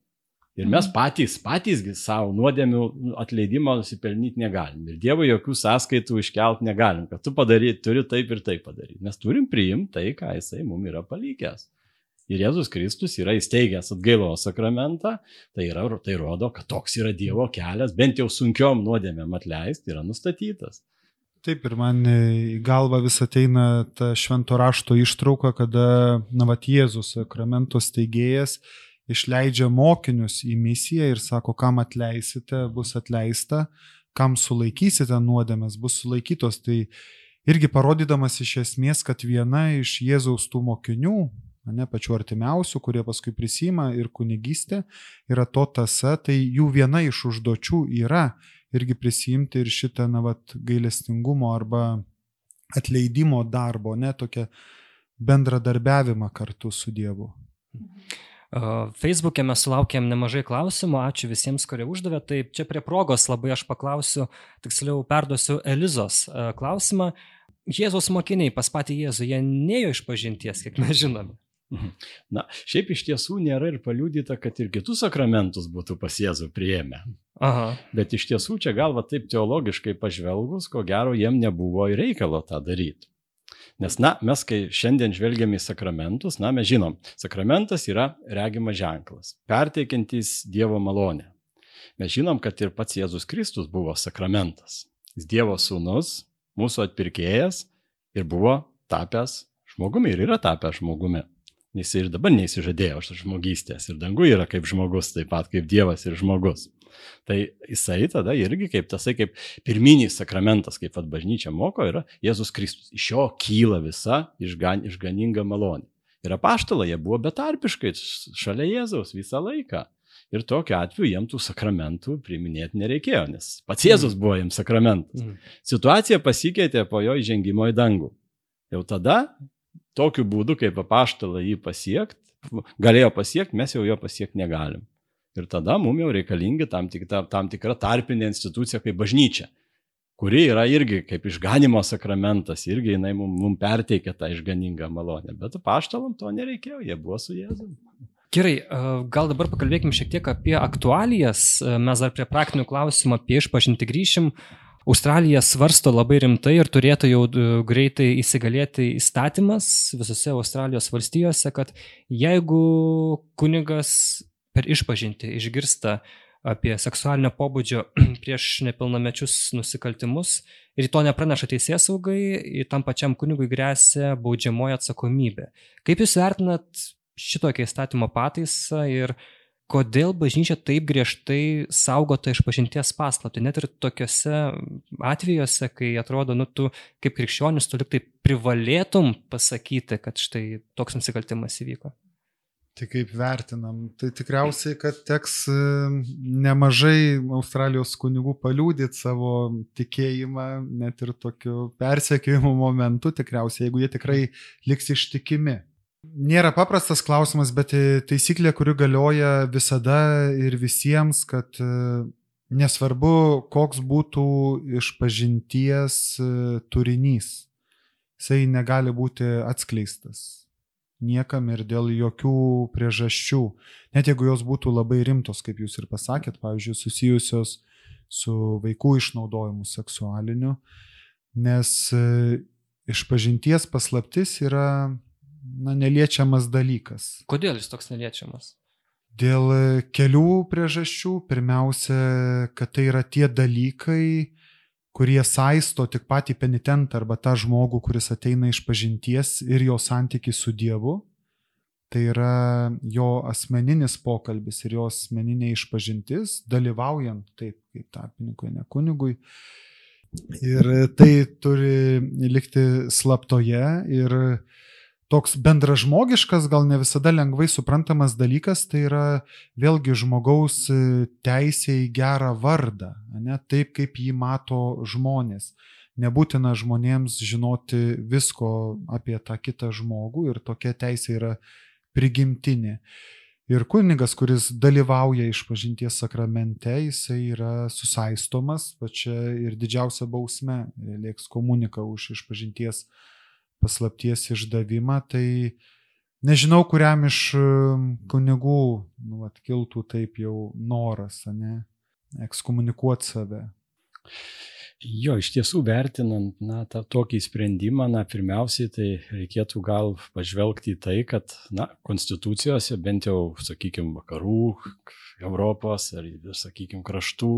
Ir mes mhm. patys, patysgi savo nuodėmių atleidimo nusipelnyti negalim. Ir Dievo jokių sąskaitų iškelt negalim, kad tu padaryt, turi taip ir taip padaryti. Mes turim priimti tai, ką Jisai mums yra palikęs. Ir Jėzus Kristus yra įsteigęs atgailos sakramentą, tai, yra, tai rodo, kad toks yra Dievo kelias, bent jau sunkiom nuodėmėm atleisti, yra nustatytas. Taip, ir man į galvą vis ateina ta švento rašto ištrauka, kada, na, va, Jėzus sakramento steigėjas išleidžia mokinius į misiją ir sako, kam atleisite, bus atleista, kam sulaikysite nuodėmės, bus sulaikytos. Tai irgi parodydamas iš esmės, kad viena iš Jėzaus tų mokinių, ne pačių artimiausių, kurie paskui prisima ir kunigystė, yra to tasa, tai jų viena iš užduočių yra irgi prisimti ir šitą, na, vat, gailestingumo arba atleidimo darbo, ne, tokią bendradarbiavimą kartu su Dievu. Facebook'e mes sulaukėm nemažai klausimų, ačiū visiems, kurie uždavė. Tai čia prie progos labai aš paklausiu, tiksliau perduosiu Elizos klausimą. Jėzaus mokiniai pas patį Jėzų, jie nejo iš pažinties, kiek mes žinome. Mhm. Na, šiaip iš tiesų nėra ir paliudyta, kad ir kitus sakramentus būtų pas Jėzų prieėmę. Aha. Bet iš tiesų čia galva taip teologiškai pažvelgus, ko gero jiem nebuvo ir reikalo tą daryti. Nes, na, mes kai šiandien žvelgiam į sakramentus, na, mes žinom, sakramentas yra regimas ženklas, perteikiantis Dievo malonę. Mes žinom, kad ir pats Jėzus Kristus buvo sakramentas. Jis Dievo sūnus, mūsų atpirkėjas ir buvo tapęs žmogumi ir yra tapęs žmogumi. Jis ir dabar neįsižadėjo žmogystės ir dangu yra kaip žmogus, taip pat kaip Dievas ir žmogus. Tai jisai tada irgi kaip tasai, kaip pirminis sakramentas, kaip vad bažnyčia moko, yra Jėzus Kristus. Iš jo kyla visa išgan, išganinga malonė. Ir apaštalai, jie buvo betarpiškai šalia Jėzaus visą laiką. Ir tokiu atveju jiems tų sakramentų priminėti nereikėjo, nes pats Jėzus buvo jiems sakramentas. Mm. Situacija pasikeitė po jo įžengimo į dangų. Jau tada, tokiu būdu, kaip apaštalai jį pasiekti, galėjo pasiekti, mes jau jo pasiekti negalim. Ir tada mums jau reikalingi tam, tik, tam, tikra tarpinė institucija kaip bažnyčia, kuri yra irgi kaip išganimo sakramentas, irgi jinai mums mum perteikia tą išganingą malonę. Bet apaštalam to nereikėjo, jie buvo su Jėzumi. Gerai, gal dabar pakalbėkime šiek tiek apie aktualijas. Mes dar prie praktinių klausimų apie išpažinti grįšim. Australija svarsto labai rimtai ir turėtų jau greitai įsigalėti įstatymas visose Australijos valstijose, kad jeigu kunigas per išpažinti išgirsta apie seksualinio pobūdžio [clears throat] prieš nepilnamečius nusikaltimus ir to nepraneša teisės saugai, tam pačiam kunigui grėsia baudžiamoji atsakomybė. Kaip Jūs vertinat šitokią įstatymo pataisą ir kodėl bažnyčia taip griežtai saugo tą išpažinties paslaptį. Net ir tokiuose atvejuose, kai atrodo, nu tu kaip krikščionis, tu liktai privalėtum pasakyti, kad štai toks nusikaltimas įvyko. Tai kaip vertinam? Tai tikriausiai, kad teks e, nemažai Australijos kunigų paliūdyti savo tikėjimą, net ir tokiu persekiojimo momentu, tikriausiai, jeigu jie tikrai liks ištikimi Nėra paprastas klausimas, bet taisyklė, kuri galioja visada ir visiems, kad e, nesvarbu, koks būtų išpažinties e, turinys, jisai negali būti atskleistas niekam ir dėl jokių priežasčių. Net jeigu jos būtų labai rimtos, kaip jūs ir pasakėt, pavyzdžiui, susijusios su vaikų išnaudojimu seksualiniu, nes e, išpažinties paslaptis yra na, neliečiamas dalykas. Kodėl jis toks neliečiamas? Dėl kelių priežasčių. Pirmiausia, kad tai yra tie dalykai, kurie saisto tik patį penitentą arba tą žmogų, kuris ateina iš pažinties ir jo santykiai su Dievu. Tai yra jo asmeninis pokalbis ir jo asmeninė išpažintis, dalyvaujant taip kaip tarpininkui, ne kunigui. Ir tai turi likti slaptoje ir toks bendražmogiškas, gal ne visada lengvai suprantamas dalykas, tai yra vėlgi žmogaus e, teisė į gerą vardą, ne, taip kaip jį mato žmonės. Nebūtina žmonėms žinoti visko apie tą kitą žmogų ir tokia teisė yra prigimtinė. Ir kunigas, kuris dalyvauja išpažinties sakramente, jisai yra susaistomas, pačia ir didžiausia bausme, lieks komunika už išpažinties sakramente paslapties išdavimą, tai nežinau, kuriam iš kunigų nu, atkiltų taip jau noras, ne, ekskomunikuoti save. Jo, iš tiesų vertinant na, tą tokį sprendimą, na, pirmiausiai tai reikėtų gal pažvelgti į tai, kad, na, konstitucijose bent jau, sakykime, vakarų Europos ar, sakykime, kraštų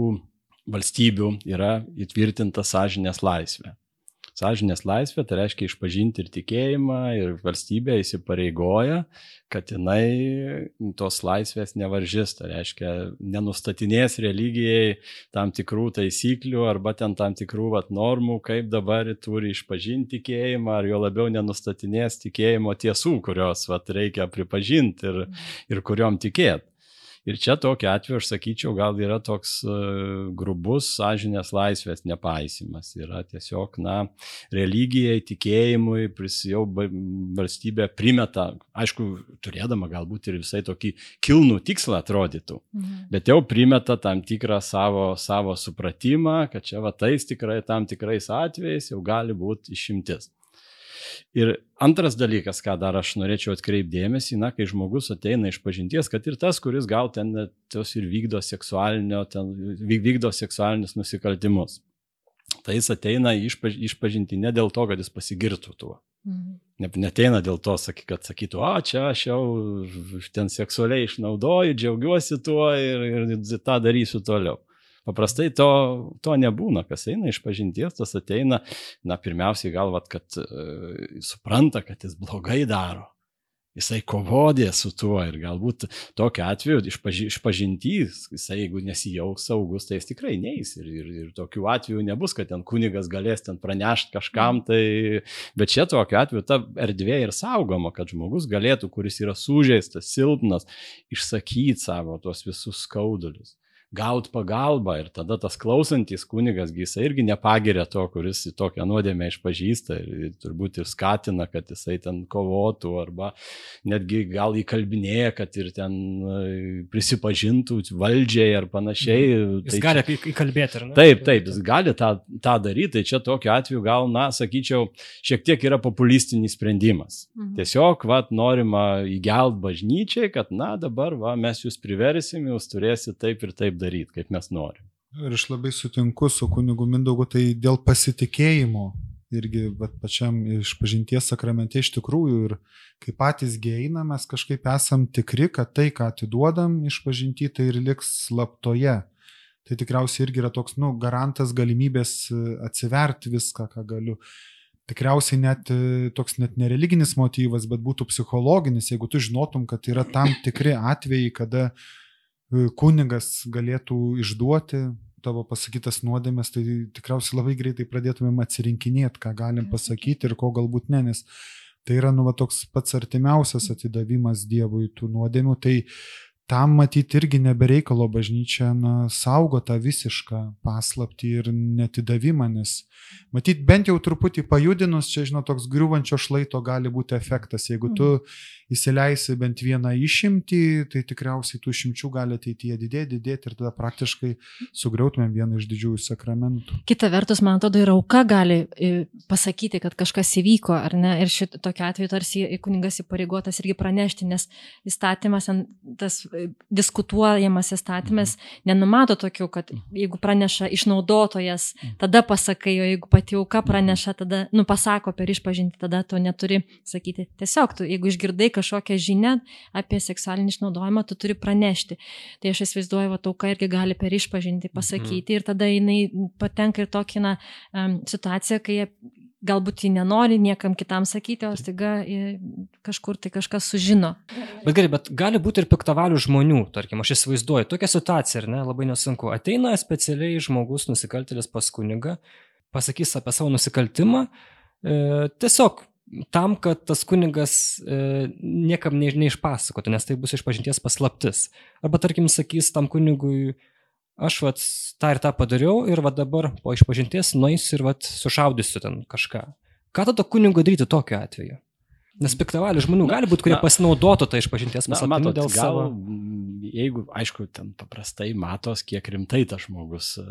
valstybių yra įtvirtinta sąžinės laisvė. Sažinės laisvė, tai reiškia išpažinti ir tikėjimą, ir valstybė įsipareigoja, kad jinai tos laisvės nevaržys, tai reiškia nenustatinės religijai tam tikrų taisyklių arba ten tam tikrų vat, normų, kaip dabar turi išpažinti tikėjimą, ar jo labiau nenustatinės tikėjimo tiesų, kurios vat, reikia pripažinti ir, ir kuriuom tikėti. Ir čia tokiu atveju aš sakyčiau, gal yra toks uh, grubus sąžinės laisvės nepaisimas. Yra tiesiog, na, religijai, tikėjimui, jau valstybė primeta, aišku, turėdama galbūt ir visai tokį kilnų tikslą atrodytų, mhm. bet jau primeta tam tikrą savo, savo supratimą, kad čia va tais tikrai tam tikrais atvejais jau gali būti išimtis. Ir antras dalykas, ką dar aš norėčiau atkreipdėmėsi, na, kai žmogus ateina iš pažinties, kad ir tas, kuris gal ten tos ir vykdo, ten, vykdo seksualinius nusikaltimus. Tai jis ateina iš pažinti ne dėl to, kad jis pasigirtų tuo. Mhm. Neteina dėl to, kad sakytų, o čia aš jau ten seksualiai išnaudoju, džiaugiuosi tuo ir, ir tą darysiu toliau. Paprastai to, to nebūna, kas eina iš pažinties, tas ateina, na, pirmiausiai galvat, kad uh, supranta, kad jis blogai daro. Jisai kovodė su tuo ir galbūt tokiu atveju išpaži, išpažintys, jisai jeigu nesijaus saugus, tai jis tikrai neįs. Ir, ir, ir tokiu atveju nebus, kad ten kunigas galės ten pranešti kažkam, tai, bet čia tokiu atveju ta erdvė ir saugoma, kad žmogus galėtų, kuris yra sužeistas, silpnas, išsakyti savo tuos visus skaudulius gauti pagalbą ir tada tas klausantis kunigas, jisai irgi nepagiria to, kuris į tokią nuodėmę išpažįsta ir turbūt ir skatina, kad jisai ten kovotų arba netgi gal įkalbinėja, kad ir ten prisipažintų valdžiai ar panašiai. Mhm. Jis tai gali čia... įkalbėti, ar ne? Taip, taip, jis gali tą, tą daryti, tai čia tokiu atveju gal, na, sakyčiau, šiek tiek yra populistinis sprendimas. Mhm. Tiesiog, va, norima įgelt bažnyčiai, kad, na, dabar, va, mes jūs priversim, jūs turėsite taip ir taip daryti, kaip mes norim. Ir aš labai sutinku su kunigu Mindaugu, tai dėl pasitikėjimo irgi pačiam išpažinties sakramente iš tikrųjų ir kai patys gėina, mes kažkaip esam tikri, kad tai, ką atiduodam išpažinti, tai ir liks slaptoje. Tai tikriausiai irgi yra toks, nu, garantas galimybės e, atsiverti viską, ką galiu. Tikriausiai net e, toks net nereliginis motyvas, bet būtų psichologinis, jeigu tu žinotum, kad yra tam tikri atvejai, kada uh, kunigas galėtų išduoti tavo pasakytas nuodėmės, tai tikriausiai labai greitai pradėtumėm atsirinkinėti, ką galim pasakyti ir ko galbūt ne, nes tai yra nu va toks pats artimiausias atidavimas Dievui tų nuodėmių. Tai tam matyti irgi nebereikalo bažnyčia na, saugo tą visišką paslapti ir netidavimą, nes matyt bent jau truputį pajudinus, čia žinot, toks griūvančio šlaito gali būti efektas. Jeigu tu mhm. įsileisi bent vieną išimtį, tai tikriausiai tų išimčių gali ateityje didėti, didėti ir tada praktiškai sugriautumėm vieną iš didžiųjų sakramentų. Kita vertus, man atrodo, ir auka gali e, pasakyti, kad kažkas įvyko, ar ne, ir šit tokiu atveju tarsi kuningas įpareigotas irgi pranešti, nes įstatymas, tas diskutuojamas įstatymas mhm. nenumato tokių, kad mhm. jeigu praneša išnaudotojas, mhm. tada pasakai, o jeigu pati auka praneša, tada, nu, pasako per išpažinti, tada tu neturi sakyti. Tiesiog, tu, jeigu išgirdai kažkokią žinią apie seksualinį išnaudojimą, tu turi pranešti. Tai aš įsivaizduoju, kad auka irgi gali per išpažinti pasakyti ir tada jinai patenka ir tokią na, situaciją, kai galbūt ji nenori niekam kitam sakyti, o staiga kažkur tai kažkas sužino. Bet gerai, bet gali būti ir piktavalių žmonių, tarkim, aš įsivaizduoju, tokia situacija, ar ne, labai nesunku. Ateina specialiai žmogus, nusikaltėlis pas kunigą, pasakys apie savo nusikaltimą, e, tiesiog tam, kad tas kunigas e, niekam ne, neišpasakotų, nes tai bus išpažinties paslaptis. Arba, tarkim, sakys tam kunigui, aš vat tą ir tą padariau ir va dabar po išpažinties nueisiu ir vat sušaudysiu ten kažką. Ką tada kunigo daryti tokiu atveju? Nes piktavalių žmonių gali būti, kurie na, pasinaudotų tą išpažinties paslaptimi dėl gal, savo. Jeigu, aišku, ten paprastai matos, kiek rimtai tas žmogus e,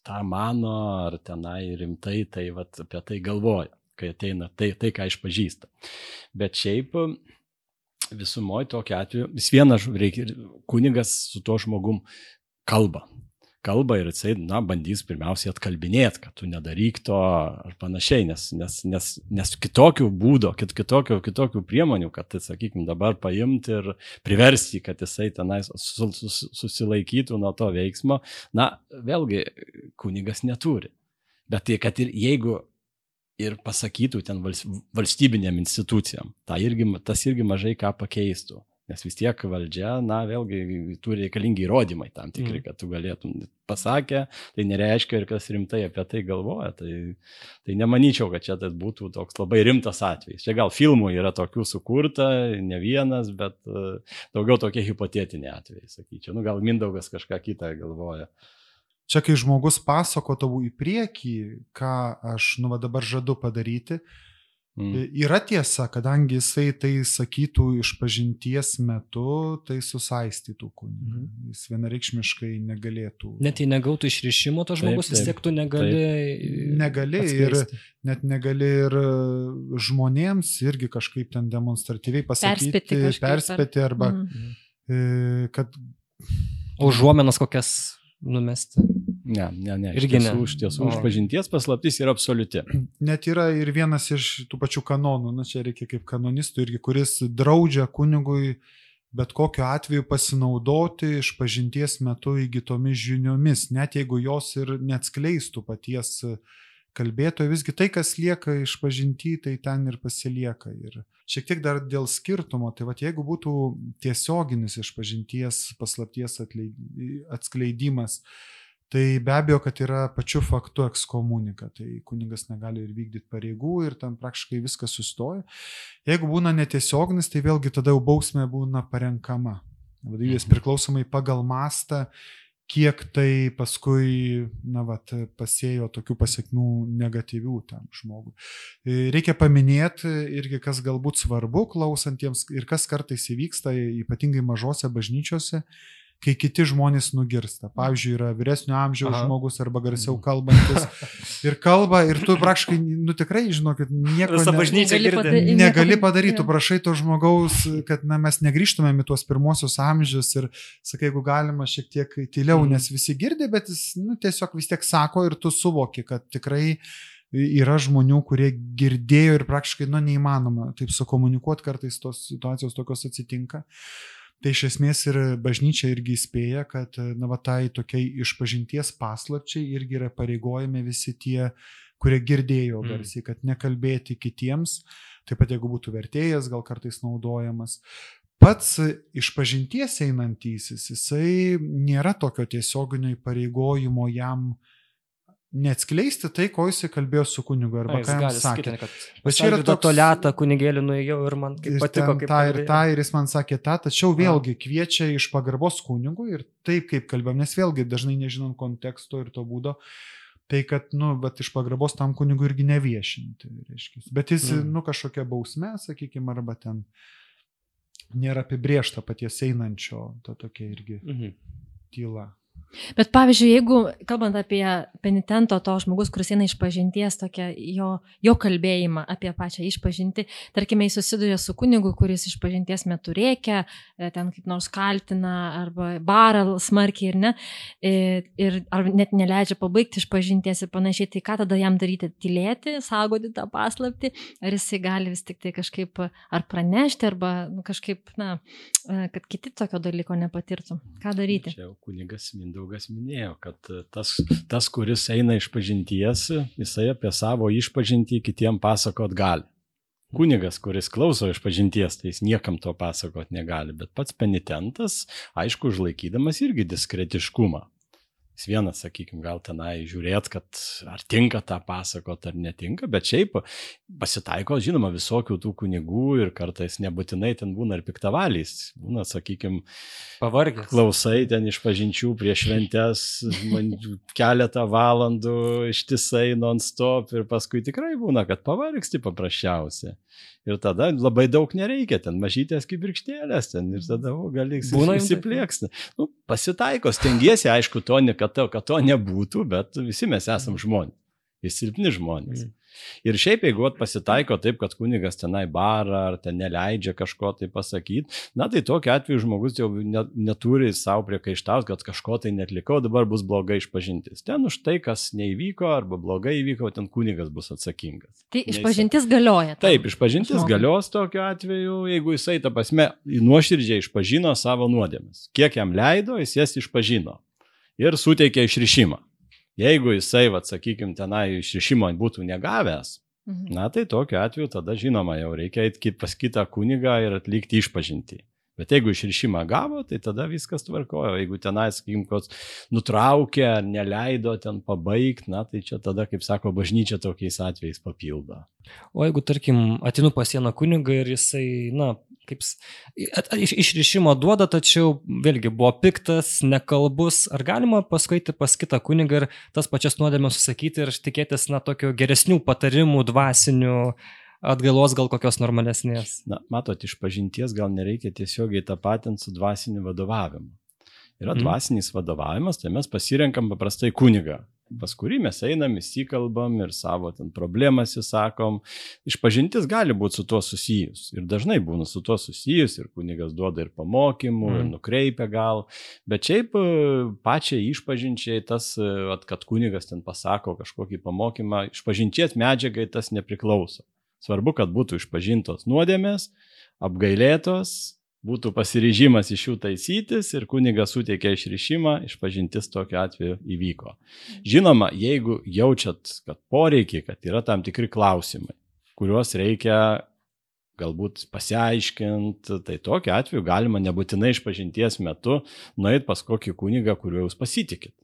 tą mano, ar tenai rimtai, tai vat, apie tai galvoja, kai ateina tai, tai ką išpažįsta. Bet šiaip visumoje tokiu atveju vis vienas reikia, kunigas su tuo žmogum kalba. Kalba ir jisai, na, bandys pirmiausiai atkalbinėti, kad tu nedaryk to ar panašiai, nes, nes, nes, nes kitokių būdų, kit, kitokių, kitokių priemonių, kad, tai, sakykime, dabar paimti ir priversti, kad jisai tenais sus, sus, susilaikytų nuo to veiksmo, na, vėlgi, kunigas neturi. Bet tai, kad ir jeigu ir pasakytų ten valstybinėm institucijom, tai irgi, tas irgi mažai ką pakeistų. Nes vis tiek valdžia, na, vėlgi turi reikalingi įrodymai tam tikri, Mhm. kad tu galėtum pasakę, tai nereiškia ir kas rimtai apie tai galvoja. Tai, tai nemanyčiau, kad čia tas būtų toks labai rimtas atvejis. Čia gal filmų yra tokių sukurta, ne vienas, bet e, daugiau tokie hipotetiniai atvejai, sakyčiau. Nu, gal Mindaugas kažką kitą galvoja. Čia, kai žmogus pasakotų į priekį, ką aš nu va dabar žadu padaryti, Mm. yra tiesa, kadangi jisai tai sakytų iš pažinties metu, tai susaistytų kunigą. Mhm. Jis vienareikšmiškai negalėtų. Net jei negautų išrišimo, to Taip, žmogus vis taip, tiek tu negali. Negali ir atskleisti. net negali ir e, žmonėms irgi kažkaip ten demonstratyviai pasakyti, Perspėti perspėti arba, e, kad O užuomenas kokias numesti. Ne, ne, ne. Irgi iš ne. tiesų, iš tiesų, O. išpažinties paslaptis yra absoliuti. [clears throat] net yra ir vienas iš tų pačių kanonų, na čia reikia kaip kanonistų irgi, kuris draudžia kunigui bet kokiu atveju pasinaudoti iš pažinties metu įgytomis žiniomis, net jeigu jos ir neatskleistų paties kalbėtojo, visgi tai, kas lieka iš pažinti, tai ten ir pasilieka. Ir šiek tiek dar dėl skirtumo, tai va jeigu būtų tiesioginis iš pažinties paslapties atskleidimas, Tai be abejo, kad yra pačiu faktu ekskomunika, tai kunigas negali ir vykdyti pareigų ir ten praktiškai viskas sustoja. Jeigu būna netiesioginis, tai vėlgi tada jau bausmė būna parenkama. Vadovybės priklausomai pagal mastą, kiek tai paskui, na, vat, pasėjo tokių pasiekmių negatyvių tam žmogui. E, Reikia paminėti irgi, kas galbūt svarbu klausantiems ir kas kartais įvyksta, ypatingai mažose bažnyčiose, kai kiti žmonės nugirsta. Pavyzdžiui, yra vyresnio amžiaus Aha. žmogus arba garsiau kalbantis [laughs] ir kalba ir tu praktiškai, nu tikrai, žinokit, nieko ne- Negali negali padaryti, tu prašai to žmogaus, kad na, mes negrįžtumėm į tuos pirmosius amžius ir sakai, jeigu galima šiek tiek tyliau, Mhm. nes visi girdi, bet jis nu, tiesiog vis tiek sako ir tu suvoki, kad tikrai yra žmonių, kurie girdėjo ir praktiškai, nu, neįmanoma taip sukomunikuoti, kartais tos situacijos tokios atsitinka. Tai iš esmės ir bažnyčia irgi įspėja, kad, na, va, tai tokiai išpažinties paslapčiai irgi yra pareigojami visi tie, kurie girdėjo Mm. garsiai, kad nekalbėti kitiems, taip pat jeigu būtų vertėjas, gal kartais naudojamas. Pats iš pažinties einantysis, jisai nėra tokio tiesioginio įpareigojimo jam neatskleisti tai, ko jisai kalbėjo su kunigu A, arba Jis ką jam sakė. Bet čia yra toks- Toliatą kunigėlį nuėjau ir man kaip Ir patiko, kaip tą ir tą, ir jis man sakė tą, tačiau vėlgi kviečia iš pagarbos kunigui ir taip kaip kalbėjom, nes vėlgi dažnai nežinant konteksto ir to būdo, tai kad, nu, bet iš pagarbos tam kunigui irgi neviešinti, reiškia. Bet jis, Mm. mm. nu, kažkokia bausme, sakykime, arba ten nėra apibriešta paties einančio, ta tokia irgi Mhm. tyla. Bet pavyzdžiui, jeigu, kalbant apie penitento, to žmogus, kuris eina iš pažinties, tokia jo, jo kalbėjimą apie pačią išpažinti, tarkime, jis susiduria su kunigu, kuris iš pažinties metu reikia, ten kaip nors kaltina arba barą smarkiai ir ne, ir, ir ar net neleidžia pabaigti iš pažinties ir panašiai, tai ką tada jam daryti? Tylėti, saugoti tą paslapti, ar jisai gali vis tik tai kažkaip ar pranešti, arba nu, kažkaip, na, kad kiti tokio dalyko nepatirtų. Ką daryti? Čia kunigas Mindaugas minėjo, kad tas, tas, kuris eina iš pažinties, jisai apie savo išpažintį kitiem pasakot gali. Kunigas, kuris klauso iš pažinties, tai jis niekam to pasakot negali, bet pats penitentas, aišku, užlaikydamas irgi diskretiškumą. Jis vienas, sakykime, gal tenai žiūrėt, kad ar tinka tą pasakot ar netinka, bet šiaip pasitaiko, žinoma, visokių tų kunigų ir kartais nebūtinai ten būna ir piktavaliais. Būna, sakykime, Pavargęs. klausai ten iš pažinčių prieš šventes man keletą valandų ištisai non-stop ir paskui tikrai būna, kad pavargsti paprasčiausiai. Ir tada labai daug nereikia, ten mažytės kaip birkštėlės, ten ir tada o, gali įsiplėksni. Nu, pasitaiko, stengiesi, aišku, to, ne- kad, to, kad to nebūtų, bet visi mes esam žmonės. Ir silpni žmonės. Mhm. Ir šiaip, jeigu pasitaiko taip, kad kunigas tenai barą ar ten neleidžia kažko tai pasakyti, na tai tokiu atveju žmogus jau ne, neturi savo priekaištauti, kad kažko tai netlikau, dabar bus blogai išpažintis. Ten už tai, kas neįvyko arba blogai įvyko, ten kunigas bus atsakingas. Tai išpažintis galioja. tam. Taip, išpažintis žmogui. galios tokiu atveju, jeigu jisai, ta prasme, nuoširdžiai išpažino savo nuodėmes. Kiek jam leido, jis jas išpažino. Ir suteikė išrišimą. Jeigu jisai, vad sakykime, tenai išrišimo būtų negavęs, Mhm. Na tai tokiu atveju tada žinoma jau reikia eiti pas kitą kunigą ir atlikti išpažinti. Bet jeigu išrišimą gavo, tai tada viskas tvarkojo. Jeigu tenais, sakykim, koks nutraukė ar neleido ten pabaigti, na, tai čia tada, kaip sako, bažnyčia tokiais atvejais papildo. O jeigu, tarkim, atinu pas vieną kunigą ir jisai, na, kaip išrišimo duoda, tačiau vėlgi buvo piktas, nekalbus, ar galima paskui eiti pas kitą kunigą ir tas pačias nuodėmės susakyti ir tikėtis, na, tokių geresnių patarimų, dvasinių, atgailos gal kokios normalesnės. Na, matot, iš pažinties gal nereikia tiesiogiai tą patinti su dvasiniu vadovavimu. Yra Mhm. dvasinis vadovavimas, tai mes pasirenkam paprastai kunigą, pas kurį mes einam, įsikalbam ir savo ten problemas įsakom. Išpažintis gali būti su tuo susijus. Ir dažnai būna su tuo susijus ir kunigas duoda ir pamokymų, mm. ir Mhm. nukreipia gal. Bet šiaip e, pačiai išpažinčiai tas, e, kad kunigas ten pasako kažkokį pamokymą, išpažinties medžiagai tas nepriklauso. Svarbu, kad būtų išpažintos nuodėmės, apgailėtos, būtų pasiryžimas iš jų taisytis ir kunigas suteikė išrišimą, išpažintis tokiu atveju įvyko. Žinoma, jeigu jaučiat, kad poreikiai, kad yra tam tikri klausimai, kuriuos reikia galbūt pasiaiškinti, tai tokiu atveju galima nebūtinai išpažinties metu nueiti pas kokį kunigą, kuriuo jūs pasitikit.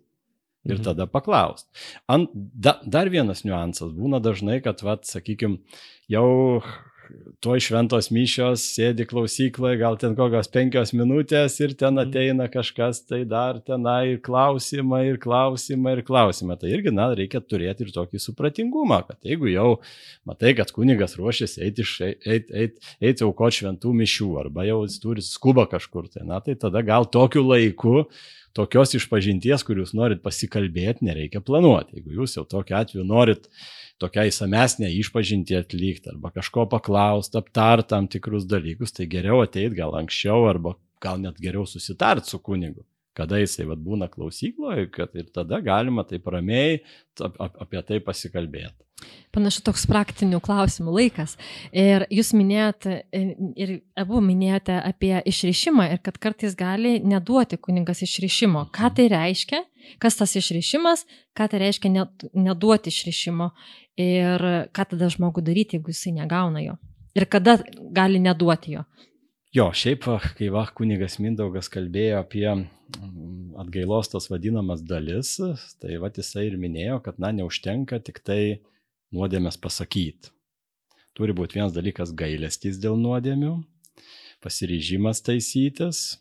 Ir Mhm. tada paklaust. Ant, da, dar vienas niuansas būna dažnai, kad, vat, sakykime, jau toj šventos mišios sėdi klausykloje, gal ten kokios penkios minutės ir ten Mhm. ateina kažkas, tai dar tenai ir klausimai, ir klausimai, ir klausimai. Tai irgi, na, reikia turėti ir tokį supratingumą, kad jeigu jau matai, kad kunigas ruošiasi eiti eit, eit, eit aukoti šventų mišių, arba jau jis turi skubą kažkur, tai, na, tai tada gal tokiu laiku tokios išpažinties, kur jūs norit pasikalbėti, nereikia planuoti. Jeigu jūs jau tokiu atveju norit tokia įsamesnė išpažinti atlikti arba kažko paklausti, aptart tam tikrus dalykus, tai geriau ateit gal anksčiau arba gal net geriau susitart su kunigu, kada jisai vat, būna klausykloje, kad ir tada galima taip ramiai ap, ap, apie tai pasikalbėti. Panašu toks praktinių klausimų laikas. Ir jūs minėjote, ir abu minėjote apie išrišimą ir kad kartais gali neduoti kuningas išrišimo. Ką tai reiškia? Kas tas išrišimas? Ką tai reiškia neduoti išrišimo? Ir ką tada žmogų daryti, jeigu jisai negauna jo? Ir kada gali neduoti jo? Jo, šiaip, kai va, kunigas Mindaugas kalbėjo apie atgailos tas vadinamas dalis, tai va jisai ir minėjo, kad, na, neužtenka tik tai nuodėmės pasakyti. Turi būti vienas dalykas gailestis dėl nuodėmių, pasiryžimas taisytis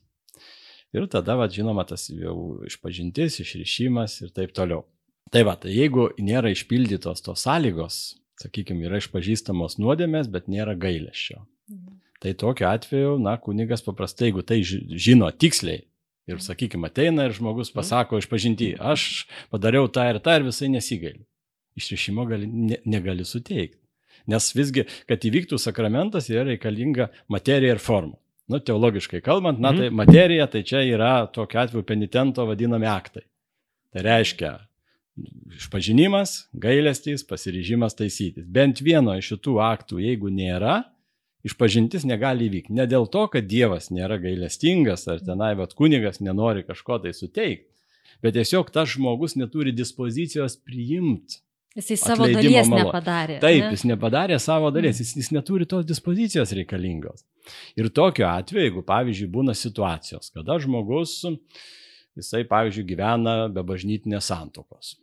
ir tada, va, žinoma, tas jau išpažintis, išrišimas ir taip toliau. Tai va, tai jeigu nėra išpildytos tos sąlygos, sakykime, yra išpažįstamos nuodėmės, bet nėra gailesčio. Tai tokiu atveju, na, kunigas paprastai, jeigu tai ži- žino tiksliai ir, sakykime, ateina ir žmogus pasako išpažinti, aš padariau tą ir tą ir visai nesigailiu. Išrišimo gali, ne, negali suteikti. Nes visgi, kad įvyktų sakramentas, yra reikalinga materija ir forma. Nu, teologiškai kalbant, na, tai materija, tai čia yra tokiu atveju penitento vadinami aktai. Tai reiškia išpažinimas, gailestys, pasiryžimas taisytis. Bent vieno iš šitų aktų, jeigu nėra, išpažintis negali įvykti. Ne dėl to, kad Dievas nėra gailestingas ar tenai vad kunigas nenori kažko tai suteikti, bet tiesiog tas žmogus neturi dispozicijos priimti. Jisai savo dalies malo- nepadarė. Taip, ne? jis nepadarė savo dalies, jis, jis neturi tos dispozicijos reikalingos. Ir tokiu atveju, jeigu, pavyzdžiui, būna situacijos, kada žmogus, jisai, pavyzdžiui, gyvena be bažnytinės santokos.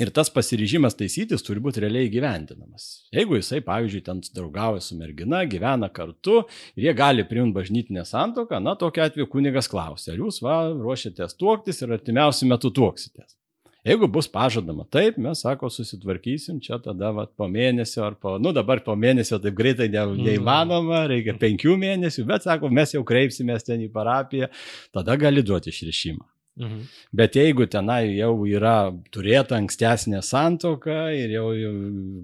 Ir tas pasiryžimas taisytis turi būti realiai gyvendinamas. Jeigu jisai, pavyzdžiui, ten draugauja su mergina, gyvena kartu ir jie gali priimti bažnytinę santoką, na, tokiu atveju kunigas klausia, ar jūs va, ruošiatės tuoktis ir artimiausiu metu tuoksitės. Jeigu bus pažadama taip, mes, sako, susitvarkysim čia tada va, po mėnesio ar po, nu dabar po mėnesio taip greitai ne, neįmanoma, reikia penkių mėnesių, bet, sako, mes jau kreipsimės ten į parapiją, tada gali duoti išrišimą. Mhm. Bet jeigu tenai jau yra turėta ankstesnė santoka ir jau, jau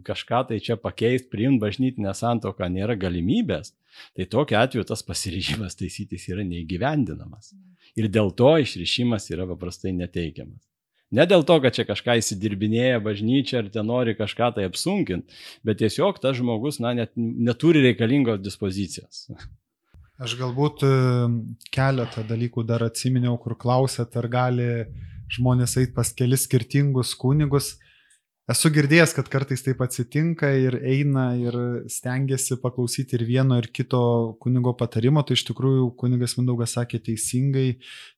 kažką tai čia pakeisti, priimti bažnytinę santoką nėra galimybės, tai tokiu atveju tas pasiryžimas taisytis yra neįgyvendinamas. Ir dėl to išrišimas yra paprastai neteikiamas. Ne dėl to, kad čia kažką įsidirbinėja bažnyčia ar ten nori kažką tai apsunkinti, bet tiesiog tas žmogus na, net, neturi reikalingos dispozicijos. [laughs] Aš galbūt keletą dalykų dar atsiminiau, kur klausėt, ar gali žmonės eiti pas kelis skirtingus kunigus. Esu girdėjęs, kad kartais taip atsitinka ir eina ir stengiasi paklausyti ir vieno ir kito kunigo patarimo, tai iš tikrųjų kunigas Mindaugas sakė teisingai,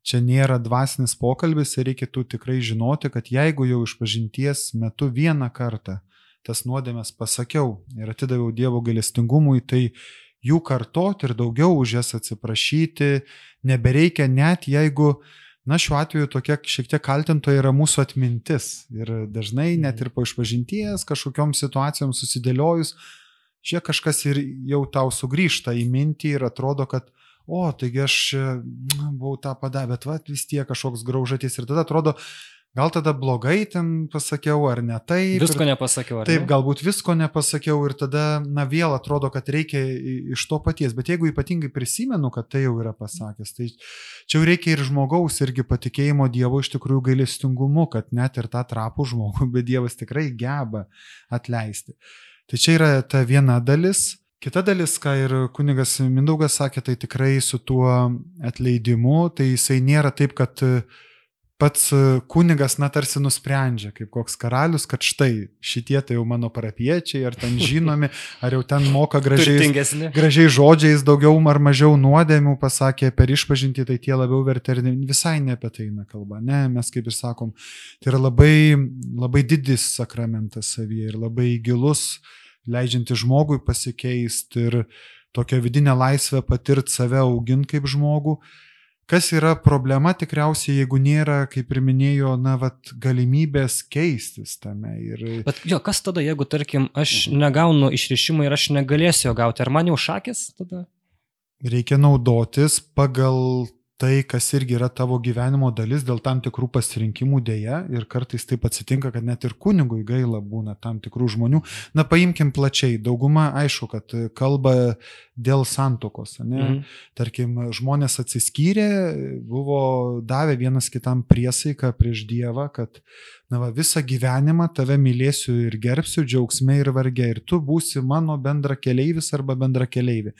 čia nėra dvasinis pokalbis ir reikėtų tikrai žinoti, kad jeigu jau išpažinties metu vieną kartą tas nuodėmės pasakiau ir atidaviau Dievo galestingumui, tai jų kartoti ir daugiau už jas atsiprašyti nebereikia net jeigu Na, šiuo atveju tokia šiek tiek kaltintoja yra mūsų atmintis. Ir dažnai net ir po išpažinties kažkokiam situacijom susidėliojus, čia kažkas ir jau tau sugrįžta į mintį ir atrodo, kad, o, taigi aš buvau tą padarę, bet va, vis tiek kažkoks graužatis. Ir tada atrodo, Gal tada blogai ten pasakiau, ar ne taip. Visko nepasakiau, ar taip, ne? galbūt visko nepasakiau ir tada, na, vėl atrodo, kad reikia iš to paties. Bet jeigu ypatingai prisimenu, kad tai jau yra pasakęs, tai čia jau reikia ir žmogaus, irgi patikėjimo Dievo iš tikrųjų gailestingumu, kad net ir tą trapų žmogų, bet Dievas tikrai geba atleisti. Tai čia yra ta viena dalis. Kita dalis, ką ir kunigas Mindaugas sakė, tai tikrai su tuo atleidimu, tai jisai nėra taip, kad uh, pats e, kunigas, na, tarsi nusprendžia, kaip koks karalius, kad štai šitie tai jau mano parapiečiai, ar ten žinomi, [laughs] ar jau ten moka gražiais, gražiai žodžiais daugiau ar mažiau nuodėmių, pasakė per išpažinti, tai tie labiau vertė visai ne apie tai eina kalba. Ne, mes kaip ir sakom, tai yra labai, labai didis sakramentas savyje ir labai gilus, leidžianti žmogui pasikeisti ir tokią vidinę laisvę patirti save auginti kaip žmogų. Kas yra problema tikriausiai, jeigu nėra, kaip ir minėjo, na, vat, galimybės keistis tame. Ir... Bet jo, kas tada, jeigu, tarkim, aš mhm. negaunu išrišimą ir aš negalėsiu jo gauti, ar man jau šakės tada? Reikia naudotis pagal tai, kas irgi yra tavo gyvenimo dalis dėl tam tikrų pasirinkimų dėja ir kartais taip atsitinka, kad net ir kunigui gaila būna tam tikrų žmonių. Na, paimkim plačiai, dauguma aišku, kad kalba dėl santokos. Ne? Mhm. Tarkim, žmonės atsiskyrė, buvo davę vienas kitam priesaiką prieš Dievą, kad na, va, visą gyvenimą tave mylėsiu ir gerbsiu džiaugsme ir varge ir tu būsi mano bendra keleivis arba bendra keleivė.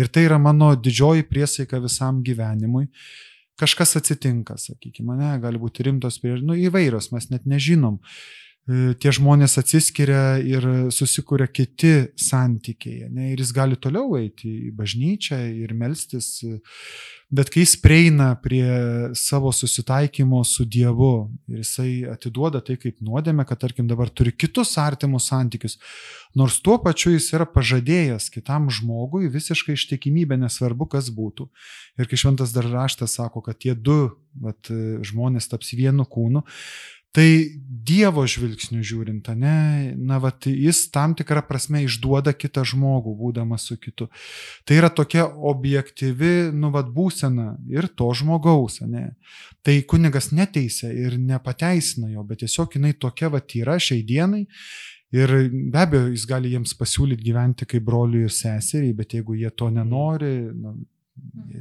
Ir tai yra mano didžioji priesaika visam gyvenimui. Kažkas atsitinka, sakykime, ne, gali būti rimtos priežastys, nu įvairios, mes net nežinom. E, tie žmonės atsiskiria ir susikuria kiti santykiai. Ne, ir jis gali toliau eiti į bažnyčią ir melstis. Bet kai jis prieina prie savo susitaikymo su Dievu ir jisai atiduoda tai kaip nuodėmė, kad tarkim dabar turi kitus artimus santykius, nors tuo pačiu jis yra pažadėjęs kitam žmogui visiškai ištikimybę, nesvarbu kas būtų. Ir kai šventas dar raštas sako, kad tie du vat, žmonės taps vienu kūnu, Tai Dievo žvilgsnių žiūrint, ne, na, vat, jis tam tikrą prasme išduoda kitą žmogų, būdamas su kitu. Tai yra tokia objektyvi, nu, vat, būsena ir to žmogaus, ne. Tai kunigas neteisė ir nepateisina jo, bet tiesiog jinai tokia vat yra šiai dienai. Ir be abejo, jis gali jiems pasiūlyti gyventi kaip broliui ir seseriai, bet jeigu jie to nenori, na,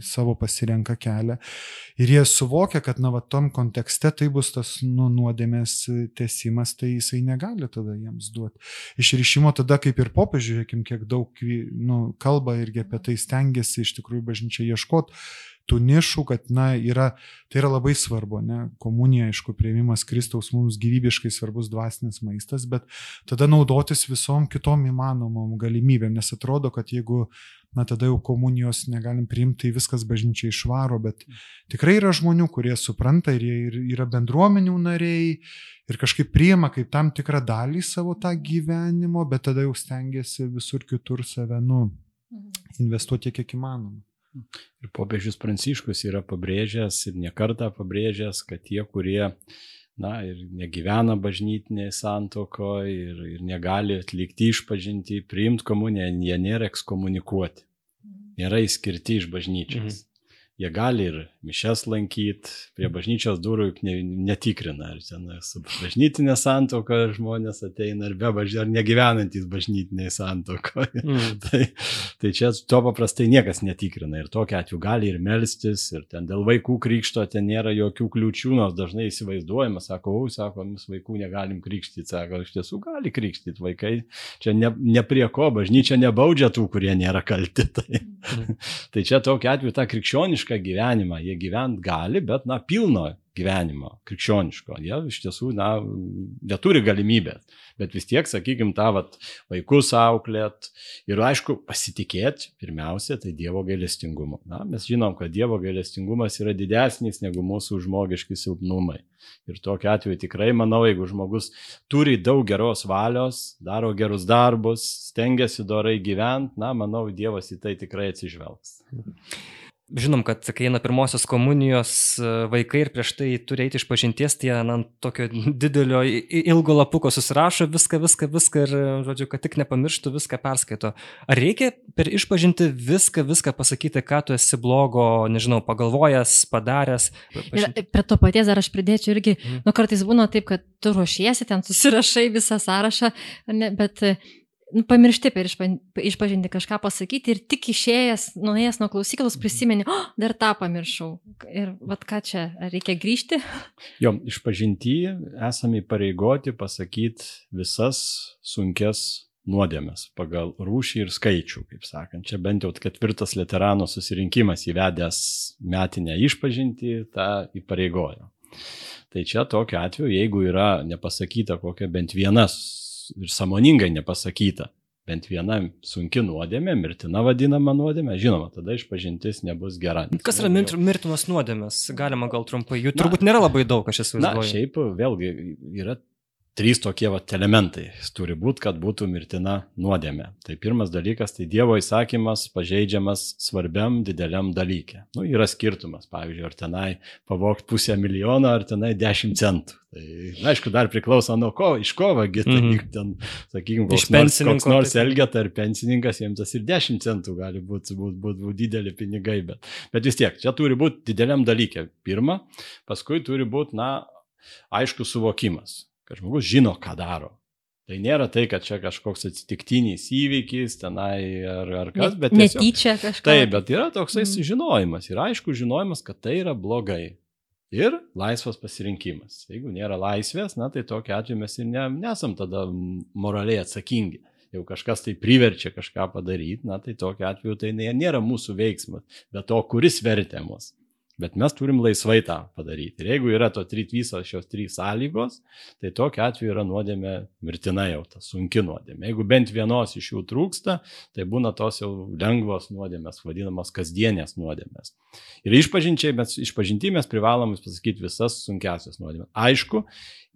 savo pasirenka kelią. Ir jie suvokia, kad, na, va, tom kontekste tai bus tas nu, nuodėmės tesimas, tai jisai negali tada jiems duoti. Išrišimo tada, kaip ir popiežiui, žiūrėkim, kiek daug nu, kalba irgi apie tai stengiasi iš tikrųjų bažnyčia ieškoti tų nišų, kad, na, yra, tai yra labai svarbu, ne, komunija, aišku, prieimimas Kristaus mums gyvybiškai svarbus dvasinis maistas, bet tada naudotis visom kitom įmanomom galimybėm, nes atrodo, kad jeigu na tada jau komunijos negalim priimti, tai viskas bažnyčia išvaro, bet tikrai yra žmonių, kurie supranta ir jie yra bendruomenių nariai ir kažkaip priima kaip tam tikrą dalį savo tą gyvenimo, bet tada jau stengiasi visur kitur save, nu, mhm. investuoti kiek įmanoma. Ir popiežius Pranciškus yra pabrėžęs ir nekartą pabrėžęs, kad tie, kurie na, ir negyvena bažnytinėje santokoje ir, ir negali atlikti išpažinti, priimti komuniją, jie nėra ekskomunikuoti, nėra įskirti iš bažnyčios. Mhm. Jie gali ir mišes lankyti, prie bažnyčios durų ne, netikrina, ar ten su bažnytinė santoka žmonės ateina, ar be bažnyčios, ar negyvenantis bažnytinėje santokoje. Mm. [laughs] tai, tai čia to paprastai niekas netikrina ir tokia atveju gali ir melstis, ir ten dėl vaikų krikšto ten nėra jokių kliūčių, nors dažnai įsivaizduojama, sako, o, sako, mes vaikų negalim krikštyti, sako, iš tiesų gali krikštyti vaikai, čia ne, ne prie ko, bažnyčia nebaudžia tų, kurie nėra kalti. [laughs] Tai, mm. tai čia tokia atveju ta krikščioniška gyvenimą, jie gyvent gali, bet, na, pilno gyvenimo, krikščioniško. Jie iš tiesų, na, neturi galimybės, bet vis tiek, sakykime, tą vat, vaikus auklėt ir, aišku, pasitikėti, pirmiausia, tai Dievo gailestingumu. Na, mes žinom, kad Dievo gailestingumas yra didesnis negu mūsų žmogiški silpnumai. Ir tokiu atveju tikrai manau, jeigu žmogus turi daug geros valios, daro gerus darbus, stengiasi dorai gyventi, na, manau, Dievas į tai tikrai atsižvelgs. Žinom, kad kai eina pirmosios komunijos e, vaikai ir prieš tai turi eiti iš pažinties, tai jie ant tokio didelio ilgo lapuko susirašo viską, viską, viską ir, žodžiu, kad tik nepamirštų, viską perskaito. Ar reikia per išpažinti viską, viską pasakyti, ką tu esi blogo, nežinau, pagalvojęs, padaręs? Pažinti. Ir prie to paties dar aš pridėčiau irgi, mm. nu kartais būna taip, kad tu ruošiesi, ten susirašai visą sąrašą, ne, bet nu, pamiršti per išpažinti kažką pasakyti ir tik išėjęs, nuėjęs nuo klausyklos mhm. prisimeni, oh, dar tą pamiršau. Ir vad ką čia, ar reikia grįžti? [laughs] Jo, išpažinti esame įpareigoti pasakyti visas sunkes nuodėmės pagal rūšį ir skaičių, kaip sakant. Čia bent jau ketvirtas veterano susirinkimas įvedęs metinę išpažinti, tą įpareigojo. Tai čia tokiu atveju, jeigu yra nepasakyta kokia bent vienas ir samoningai nepasakyta. Bent viena sunki nuodėmė, mirtina vadinama nuodėmė, žinoma, tada išpažintis nebus gera. Kas yra mir mirtinos nuodėmės? Galima gal trumpai, jų turbūt nėra labai daug, aš esu įsivaizduoju. Na, šiaip vėlgi yra trys tokie va, elementai turi būti, kad būtų mirtina nuodėmė. Tai pirmas dalykas, tai Dievo įsakymas pažeidžiamas svarbiam dideliam dalykė. Nu, yra skirtumas, pavyzdžiui, ar tenai pavokti pusę milijono, ar tenai dešimt centų. Tai, na, aišku, dar priklauso nuo ko, iš ko vagi, tai mm -hmm. ten, sakykime, koks, nors, koks nors elgeta ar pensininkas, jiems tas ir 10 centų gali būti būt, būt, būt dideli pinigai, bet, bet vis tiek, čia turi būti dideliam dalykė. Pirma, paskui turi būti, na, aišku suvokimas kad žmogus žino, ką daro. Tai nėra tai, kad čia kažkoks atsitiktinis įvykis tenai ar, ar kas, bet tiesiog, netyčia kažkas. Taip, bet yra toksai mm. žinojimas ir aišku žinojimas, kad tai yra blogai. Ir laisvas pasirinkimas. Jeigu nėra laisvės, na tai tokia atveju mes ir ne, nesam tada moraliai atsakingi. Jau kažkas tai priverčia kažką padaryti, na tai tokia atveju tai nėra mūsų veiksmas, bet to, kuris vertė mus. Bet mes turim laisvai tą padaryti. Ir jeigu yra to trit visos šios trys sąlygos, tai tokiu atveju yra nuodėmė mirtina jau, ta sunki nuodėmė. Jeigu bent vienos iš jų trūksta, tai būna tos jau lengvos nuodėmės, vadinamos kasdienės nuodėmės. Ir išpažinčiai mes, išpažinti mes privalom pasakyti visas sunkiasias nuodėmės. Aišku,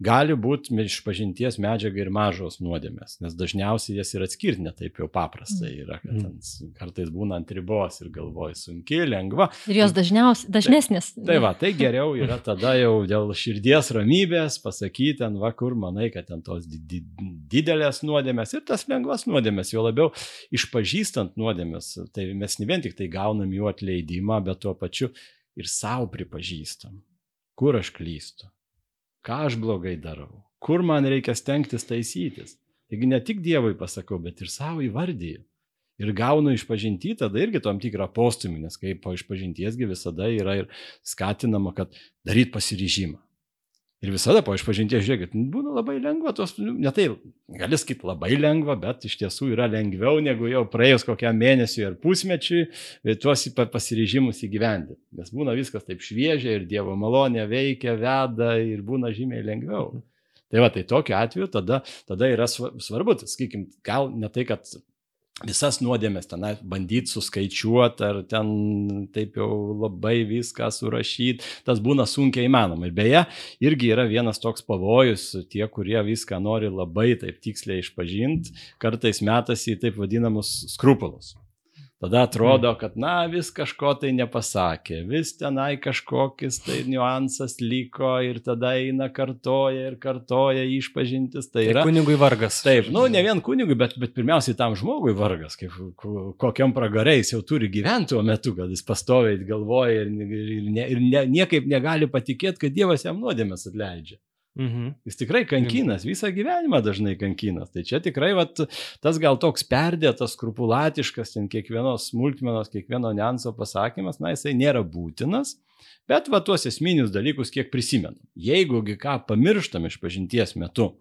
gali būti išpažinties medžiaga ir mažos nuodėmės, nes dažniausiai jas ir atskirti netaip jau paprastai mm. yra, kad ten kartais būna ant ribos ir galvoji sunki, lengva. Ir jos dažniausiai, dažnesnės. Tai, tai va, tai geriau yra tada jau dėl širdies ramybės pasakyti, ten va, kur manai, kad ten tos di di didelės nuodėmės ir tas lengvas nuodėmės, jo labiau išpažįstant nuodėmės, tai mes ne vien tik tai gaunam jų atleidimą, bet tuo pačiu ir savo pripažįstam, kur aš klystu ką aš blogai darau, kur man reikia stengtis taisytis. Taigi ne tik Dievui pasakau, bet ir savo įvardyju. Ir gaunu išpažinti tada irgi tam tikrą postumį, nes kaip po išpažintiesgi visada yra ir skatinama, kad daryt pasiryžimą. Ir visada po išpažinties, žiūrėkit, nu, būna labai lengva, tos, nu, ne tai, gali sakyti labai lengva, bet iš tiesų yra lengviau negu jau praėjus kokiam mėnesiui ar pusmečiui tuos pasiryžimus įgyvendinti. Nes būna viskas taip šviežia ir Dievo malonė veikia, veda ir būna žymiai lengviau. Tai va, tai tokiu atveju tada, tada yra svarbu, sakykime, gal ne tai, kad visas nuodėmės tenai bandyti suskaičiuoti ar ten taip jau labai viską surašyti, tas būna sunkiai įmanoma. Ir beje, irgi yra vienas toks pavojus, tie, kurie viską nori labai taip tiksliai išpažinti, kartais metasi į taip vadinamus skrupulus. Tada atrodo, kad, na, vis kažko tai nepasakė, vis tenai kažkokis tai niuansas liko ir tada eina kartoja ir kartoja išpažintis. Tai, tai yra kunigui vargas. Taip, nu, ne vien kunigui, bet, bet pirmiausiai tam žmogui vargas, kaip, kokiam pragarais jau turi gyventi tuo metu, kad jis pastoviai galvoja ir, ir, ne, ir ne, niekaip negali patikėti, kad Dievas jam nuodėmės atleidžia. Mhm. Jis tikrai kankinas, visą gyvenimą dažnai kankinas. Tai čia tikrai vat, tas gal toks perdėtas, skrupulatiškas, ten kiekvienos smulkmenos, kiekvieno nianso pasakymas, na jisai nėra būtinas, bet va tuos esminius dalykus kiek prisimenu. Jeigu ką pamirštam iš pažinties metu,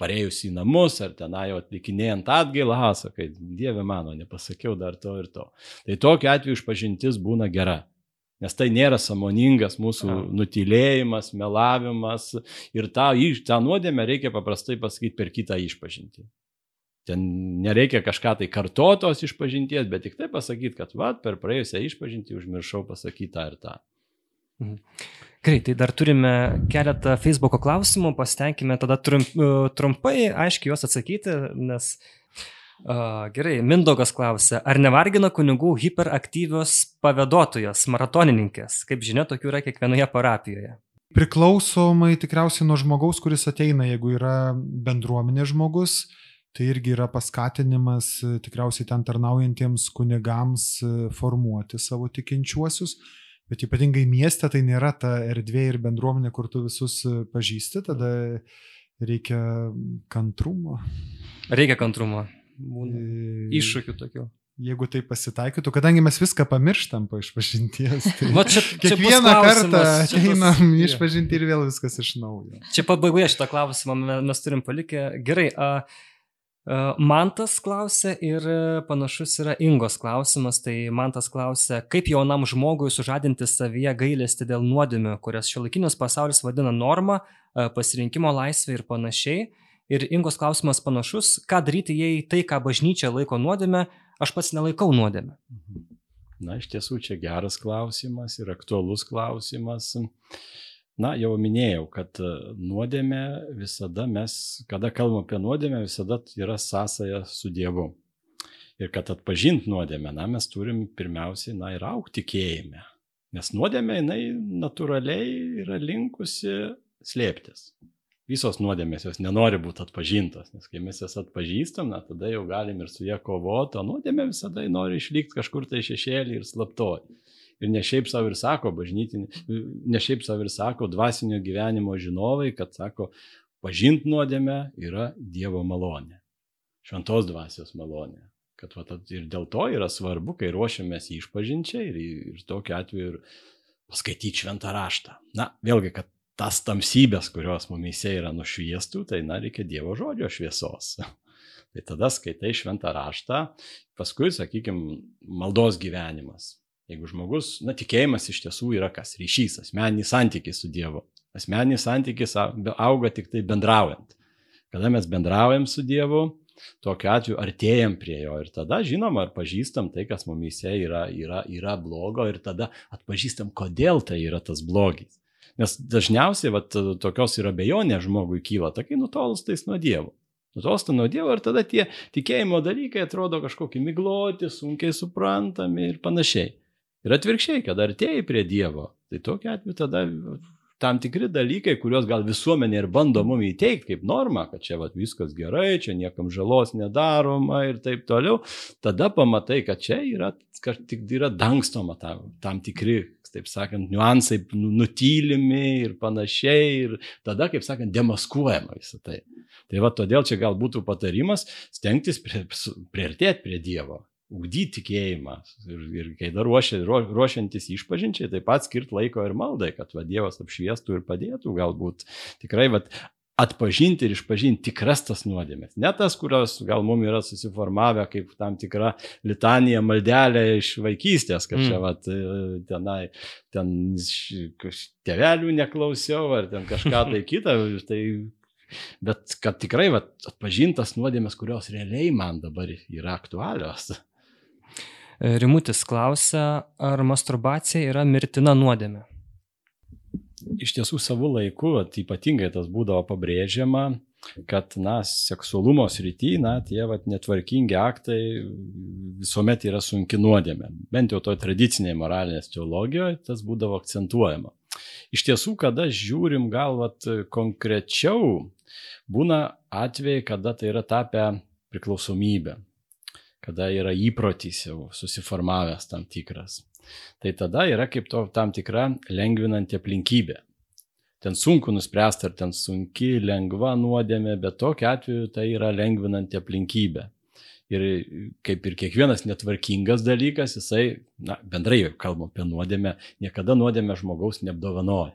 parėjus į namus ar tenai jau atlikinėjant atgailą, sakai, Dieve mano, nepasakiau dar to ir to. Tai tokiu atveju išpažintis būna gera. Nes tai nėra samoningas mūsų A. nutilėjimas, melavimas ir tą, tą nuodėmę reikia paprastai pasakyti per kitą išpažinti. Ten nereikia kažką tai kartotos išpažinties, bet tik tai pasakyti, kad va, per praėjusią išpažinti užmiršau pasakyti tą ir tą. Gerai, tai dar turime keletą Facebook klausimų, pasitenkime tada e, trumpai, aiškiai juos atsakyti, nes uh, gerai, Mindogas klausia, ar nevargina kunigų hiperaktyvios pavedotojos, maratonininkės? Kaip žinia, tokių yra kiekvienoje parapijoje. Priklausomai tikriausiai nuo žmogaus, kuris ateina, jeigu yra bendruomenė žmogus, tai irgi yra paskatinimas e, tikriausiai ten tarnaujantiems kunigams e, formuoti savo tikinčiuosius. Bet ypatingai mieste tai nėra ta erdvė ir bendruomenė, kur tu visus e, pažįsti, tada reikia kantrumo. Reikia kantrumo. Būna iššūkių tokių. Jeigu tai pasitaikytų, kadangi mes viską pamirštam po išpažinties, tai [laughs] Va čia, čia kiekvieną kartą ateinam jo. išpažinti ir vėl viskas iš naujo. Čia pabaigoje šitą klausimą me- mes turim palikę. Gerai, a, a, Mantas klausė ir panašus yra Ingos klausimas. Tai Mantas klausė, kaip jaunam žmogui sužadinti savyje gailestį dėl nuodėmių, kurias šiuolaikinis pasaulis vadina norma, a, pasirinkimo laisvė ir panašiai. Ir Ingos klausimas panašus, ką daryti, jei tai, ką bažnyčia laiko nuodėmė, aš pats nelaikau nuodėmė. Na, iš tiesų čia geras klausimas ir aktualus klausimas. Na, jau minėjau, kad e, nuodėmė visada mes, kada kalbam apie nuodėmę, visada yra sąsaja su Dievu. Ir kad atpažint nuodėmę, na, mes turim pirmiausiai, na, ir aukti tikėjime. Nes nuodėmė, jinai natūraliai yra linkusi slėptis. Visos nuodėmės jos nenori būti atpažintos, nes kai mes jas atpažįstam, na, tada jau galim ir su ją kovoti, o nuodėmė visada nori išlikti kažkur tai šešėlį ir slaptoj. Ir ne šiaip savo ir sako, bažnytinį, ne šiaip savo ir sako, dvasinio gyvenimo žinovai, kad sako, pažint nuodėmę yra Dievo malonė. Šventos dvasios malonė. Kad va, ir dėl to yra svarbu, kai ruošiamės išpažinčiai ir, ir tokiu atveju ir paskaityti šventą raštą. Na, vėlgi, kad tas tamsybės, kurios mumise yra nušviestų, tai na, reikia Dievo žodžio šviesos. [laughs] tai tada skaitai šventą raštą, paskui, sakykime, maldos gyvenimas. Jeigu žmogus, na, tikėjimas iš tiesų yra kas? Ryšys, asmeninis santykis su Dievu. Asmeninis santykis au- auga tik tai bendraujant. Kada mes bendraujam su Dievu, tokiu atveju artėjam prie jo ir tada žinom ar pažįstam tai, kas mumise yra, yra, yra blogo ir tada atpažįstam, kodėl tai yra tas blogis. Nes dažniausiai vat, tokios ir abejonės žmogui kyla, tokiai nutolstais nuo Dievo. Nutolsta nuo Dievo ir tada tie tikėjimo dalykai atrodo kažkokie migloti, sunkiai suprantami ir panašiai. Ir atvirkščiai, kad artėjai prie Dievo, tai tokiu atveju tada tam tikri dalykai, kuriuos gal visuomenė ir bando mum įteikti kaip normą, kad čia vat, viskas gerai, čia niekam žalos nedaroma ir taip toliau, tada pamatai, kad čia yra, kad tik yra dangstoma tam, tam tikri, taip sakant, niuansai nu- nutylimi ir panašiai, ir tada, kaip sakant, demaskuojama visą tai. Tai va todėl čia gal būtų patarimas stengtis prie, priartėti prie Dievo, ugdyti tikėjimą. Ir, ir kai dar ruošia, ruo- ruošiantis išpažinčiai, taip pat skirti laiko ir maldai, kad va, Dievas apšviestų ir padėtų galbūt tikrai va, atpažinti ir išpažinti tikras tas nuodėmės. Ne tas, kurios gal mums yra susiformavę kaip tam tikra litanija maldelė iš vaikystės, kad čia Mm. vat, e, tenai, ten tėvelių neklausiau ar ten kažką [laughs] tai kitą. Tai, bet kad tikrai vat, atpažintas nuodėmės, kurios realiai man dabar yra aktualios. E, Rimutis klausia, ar masturbacija yra mirtina nuodėmė. Iš tiesų savų laikų, vat, ypatingai tas būdavo pabrėžiama, kad, na, seksualumo srity, na, tie, vat, netvarkingi aktai visuomet yra sunki nuodėmė. Bent jau to tradicinėje moralinės teologijoje tas būdavo akcentuojama. Iš tiesų, kada žiūrim gal vat, konkrečiau, būna atvejai, kada tai yra tapę priklausomybė, kada yra įprotys jau susiformavęs tam tikras. Tai tada yra kaip to tam tikra lengvinanti aplinkybė. Ten sunku nuspręsti, ar ten sunki, lengva nuodėmė, bet tokiu atveju tai yra lengvinanti aplinkybė. Ir kaip ir kiekvienas netvarkingas dalykas, jisai, na, bendrai kalbam apie nuodėmę, niekada nuodėmę žmogaus neapdovanoja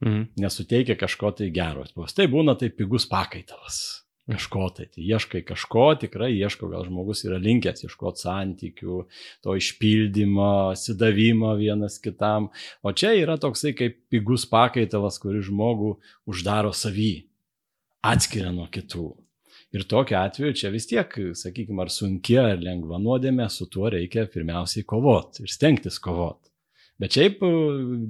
Mhm. nesuteikia kažko tai gero. Paprastai būna tai pigus pakaitalas. Kažko tai. tai ieškai kažko, tikrai ieško, gal žmogus yra linkęs ieškoti santykių, to išpildymo, sidavimo vienas kitam. O čia yra toksai kaip pigus pakaitalas, kuris žmogų uždaro savį, atskiria nuo kitų. Ir tokiu atveju čia vis tiek, sakykime, ar sunkia ar lengva nuodėmė, su tuo reikia pirmiausiai kovoti ir stengtis kovoti. Bet šiaip e,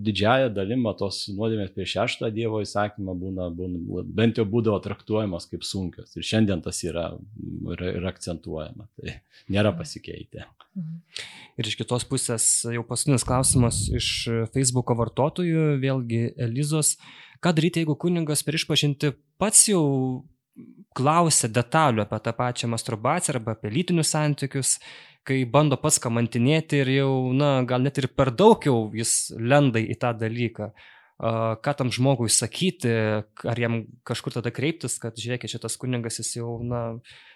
didžiaja dalima tos nuodėmės prieš šeštą Dievo įsakymą būna, būna, bent jau būdavo traktuojamos kaip sunkios. Ir šiandien tas yra ir, ir akcentuojama. Tai nėra pasikeitę. Ir iš kitos pusės jau paskutinis klausimas iš Facebook vartotojų, vėlgi Elizos. Ką daryti, jeigu kuningas per išpažinti pats jau klausia detalių apie tą pačią masturbaciją arba apie lytinius santykius, kai bando pats kamantinėti ir jau, na, gal net ir per daug jau jis lenda į tą dalyką. Ką tam žmogui sakyti, ar jam kažkur tada kreiptis, kad žiūrėkit, šitas kuningas jis jau, na,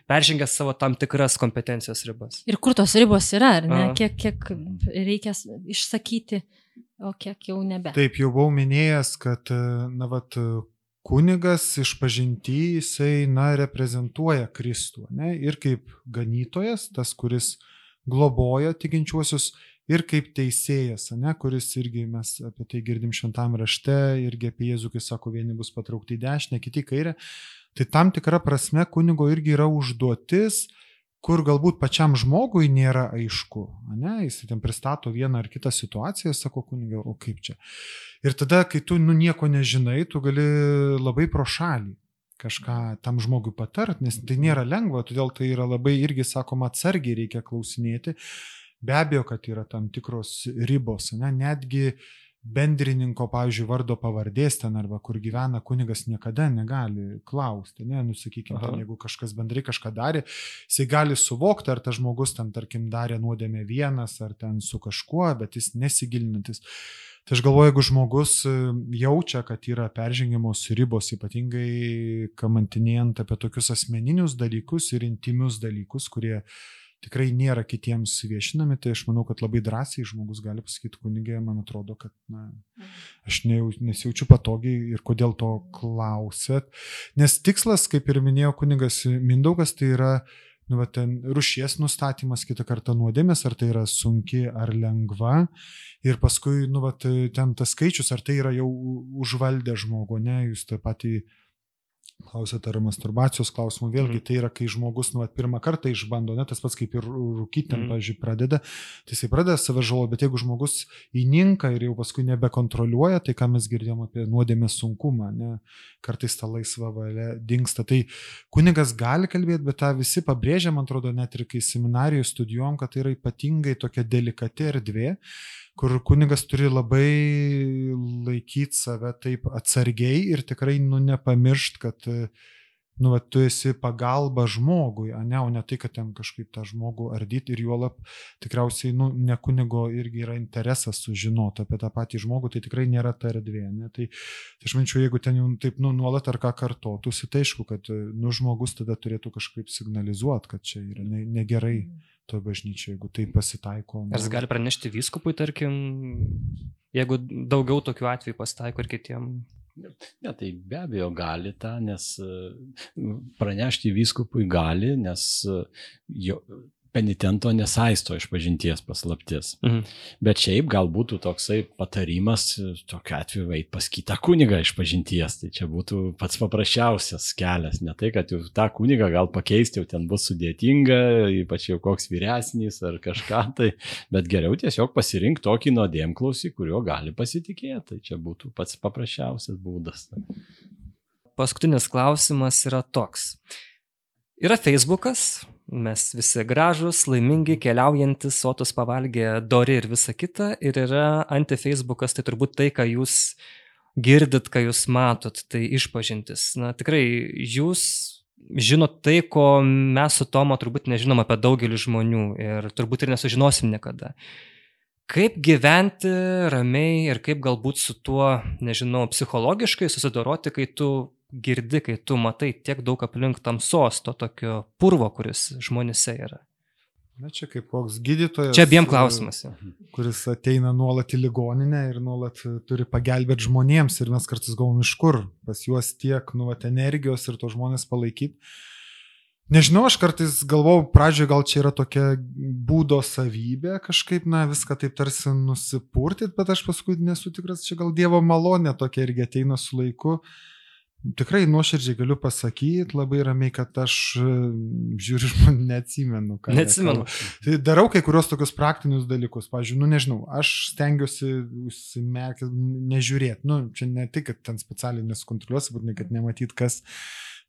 peržengęs savo tam tikras kompetencijos ribas. Ir kur tos ribos yra, ar ne? A. Kiek, kiek reikia išsakyti, o kiek jau nebe. Taip, jau buvau minėjęs, kad, na, vat, kunigas išpažinti jisai, na, reprezentuoja Kristų, ne, ir kaip ganytojas, tas, kuris globoja tikinčiuosius, ir kaip teisėjas, ne, kuris irgi mes apie tai girdim šventame rašte, irgi apie Jėzų, kai sako, vieni bus patraukti į dešinę, kiti į kairę. Tai tam tikra prasme kunigo irgi yra užduotis, kur galbūt pačiam žmogui nėra aišku, ne, jis ten pristato vieną ar kitą situaciją, sako kuniga, o kaip čia. Ir tada, kai tu nu, nieko nežinai, tu gali labai pro šalį kažką tam žmogui patart, nes tai nėra lengva, todėl tai yra labai irgi, sakoma, atsargiai reikia klausinėti. Be abejo, kad yra tam tikros ribos, ne? netgi bendrininko, pavyzdžiui, vardo pavardės ten arba kur gyvena kunigas niekada negali klausti, ne, nusakykime, ten, jeigu kažkas bendrai kažką darė, jisai gali suvokti, ar tas žmogus ten, tarkim, darė nuodėmę vienas, ar ten su kažkuo, bet jis nesigilinantis. Tai aš galvoju, jeigu žmogus e, jaučia, kad yra peržengiamos ribos, ypatingai kamantinėjant apie tokius asmeninius dalykus ir intimius dalykus, kurie tikrai nėra kitiems viešinami, tai aš manau, kad labai drąsiai žmogus gali pasakyti kunigė, man atrodo, kad na, aš ne, nesijaučiu patogiai ir kodėl to klausėt. Nes tikslas, kaip ir minėjo kunigas Mindaugas, tai yra nu, va, ten rušies nustatymas, kitą kartą nuodėmės, ar tai yra sunki ar lengva. Ir paskui, nu, va, ten tas skaičius, ar tai yra jau užvaldę žmogų, ne, jūs tą patį Klausėte ar masturbacijos klausimų, vėlgi mm. tai yra, kai žmogus nu, pirmą kartą išbando, ne, tas pats kaip ir rūkyti, mm. pavyzdžiui, pradeda, tai jisai pradeda save žalo, bet jeigu žmogus įninka ir jau paskui nebekontroliuoja, tai ką mes girdėjom apie nuodėmės sunkumą, ne, kartais ta laisva valia dinksta. Tai kunigas gali kalbėti, bet tą visi pabrėžia, man atrodo, net ir kai seminarijoje studijuom, kad tai yra ypatingai tokia delikati erdvė kur kunigas turi labai laikyti save taip atsargiai ir tikrai nu, nepamiršt, kad nu, va, tu esi pagalba žmogui, ne, o ne tai, kad ten kažkaip tą žmogų ardyti ir juolap tikriausiai nu, ne kunigo irgi yra interesas sužinoti apie tą patį žmogų, tai tikrai nėra ta erdvė. Ne? Tai, tai aš mančiau, jeigu ten jau taip nu, nuolat ar ką kartotųsi, tai aišku, kad nu, žmogus tada turėtų kažkaip signalizuoti, kad čia yra negerai. Ne toj bažnyčioje, jeigu tai pasitaiko. Ar jis gali pranešti vyskupui, tarkim, jeigu daugiau tokių atvejų pasitaiko ir kitiem? Ne, tai be abejo gali tą, nes pranešti vyskupui gali, nes jo, penitento nesaisto išpažinties paslaptis. Mhm. Bet šiaip gal būtų toksai patarimas, tokiu atveju eit pas kitą kunigą išpažinties. Tai čia būtų pats paprasčiausias kelias. Ne tai, kad jau tą kunigą gal pakeisti jau ten bus sudėtinga, ypač jau koks vyresnis ar kažką [laughs] tai, bet geriau tiesiog pasirinkti tokį nuodėmklausį, kuriuo gali pasitikėti. Tai čia būtų pats paprasčiausias būdas. Paskutinis klausimas yra toks. Yra Facebookas, mes visi gražus, laimingi, keliaujantis, sotus pavalgę, dori ir visa kita. Ir yra anti-Facebookas, tai turbūt tai, ką jūs girdit, ką jūs matot, tai išpažintis. Na tikrai, jūs žinot tai, ko mes su Tomo turbūt nežinom apie daugelį žmonių ir turbūt ir nesužinosim niekada. Kaip gyventi ramiai ir kaip galbūt su tuo, nežinau, psichologiškai susidoroti, kai tu girdi, kai tu matai tiek daug aplink tamsos, to tokio purvo, kuris žmonėse yra? Na čia kaip koks gydytojas. Čia abiem klausimas. ja. Kuris ateina nuolat į ligoninę ir nuolat turi pagelbėti žmonėms ir mes kartais galvom iš kur pas juos tiek, nu, vat, energijos ir to žmonės palaikyti. Nežinau, aš kartais galvau, pradžioje gal čia yra tokia būdo savybė, kažkaip, na, viską taip tarsi nusipurtit, bet aš paskui nesu tikras, čia gal Dievo malonė tokia irgi ateina su laiku. Tikrai nuoširdžiai galiu pasakyti labai ramiai, kad aš e, žiūriu, [laughs] žmonės neatsimenu. Neatsimenu. Tai darau kai kurios tokius praktinius dalykus. Pavyzdžiui, nu nežinau, aš stengiuosi užsimerkti, nežiūrėti. Nu, čia ne tik, kad ten specialiai neskontroliuosi, būtinai, kad nematyt kas.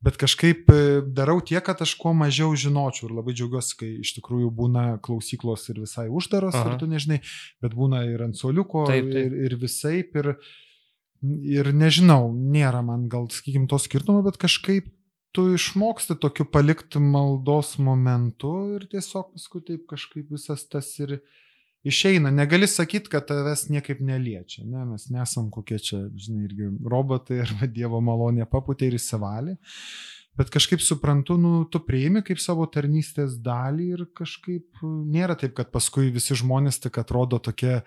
Bet kažkaip e, darau tiek, kad aš kuo mažiau žinočiau ir labai džiaugiuosi, kai iš tikrųjų būna klausyklos ir visai uždaros, Aha. ir tu nežinai, bet būna ir ant soliuko, Taip, taip. ir, ir visai. Ir, ir nežinau, nėra man gal, sakykim, to skirtumo, bet kažkaip tu išmoksti tokiu palikti maldos momentu ir tiesiog paskui taip kažkaip visas tas ir išeina. Negali sakyti, kad tavęs niekaip neliečia. Ne, mes nesam kokie čia, žinai, irgi robotai arba Dievo malonė paputė ir įsivalė. Bet kažkaip suprantu, nu, tu priimi kaip savo tarnystės dalį ir kažkaip nėra taip, kad paskui visi žmonės tik atrodo tokie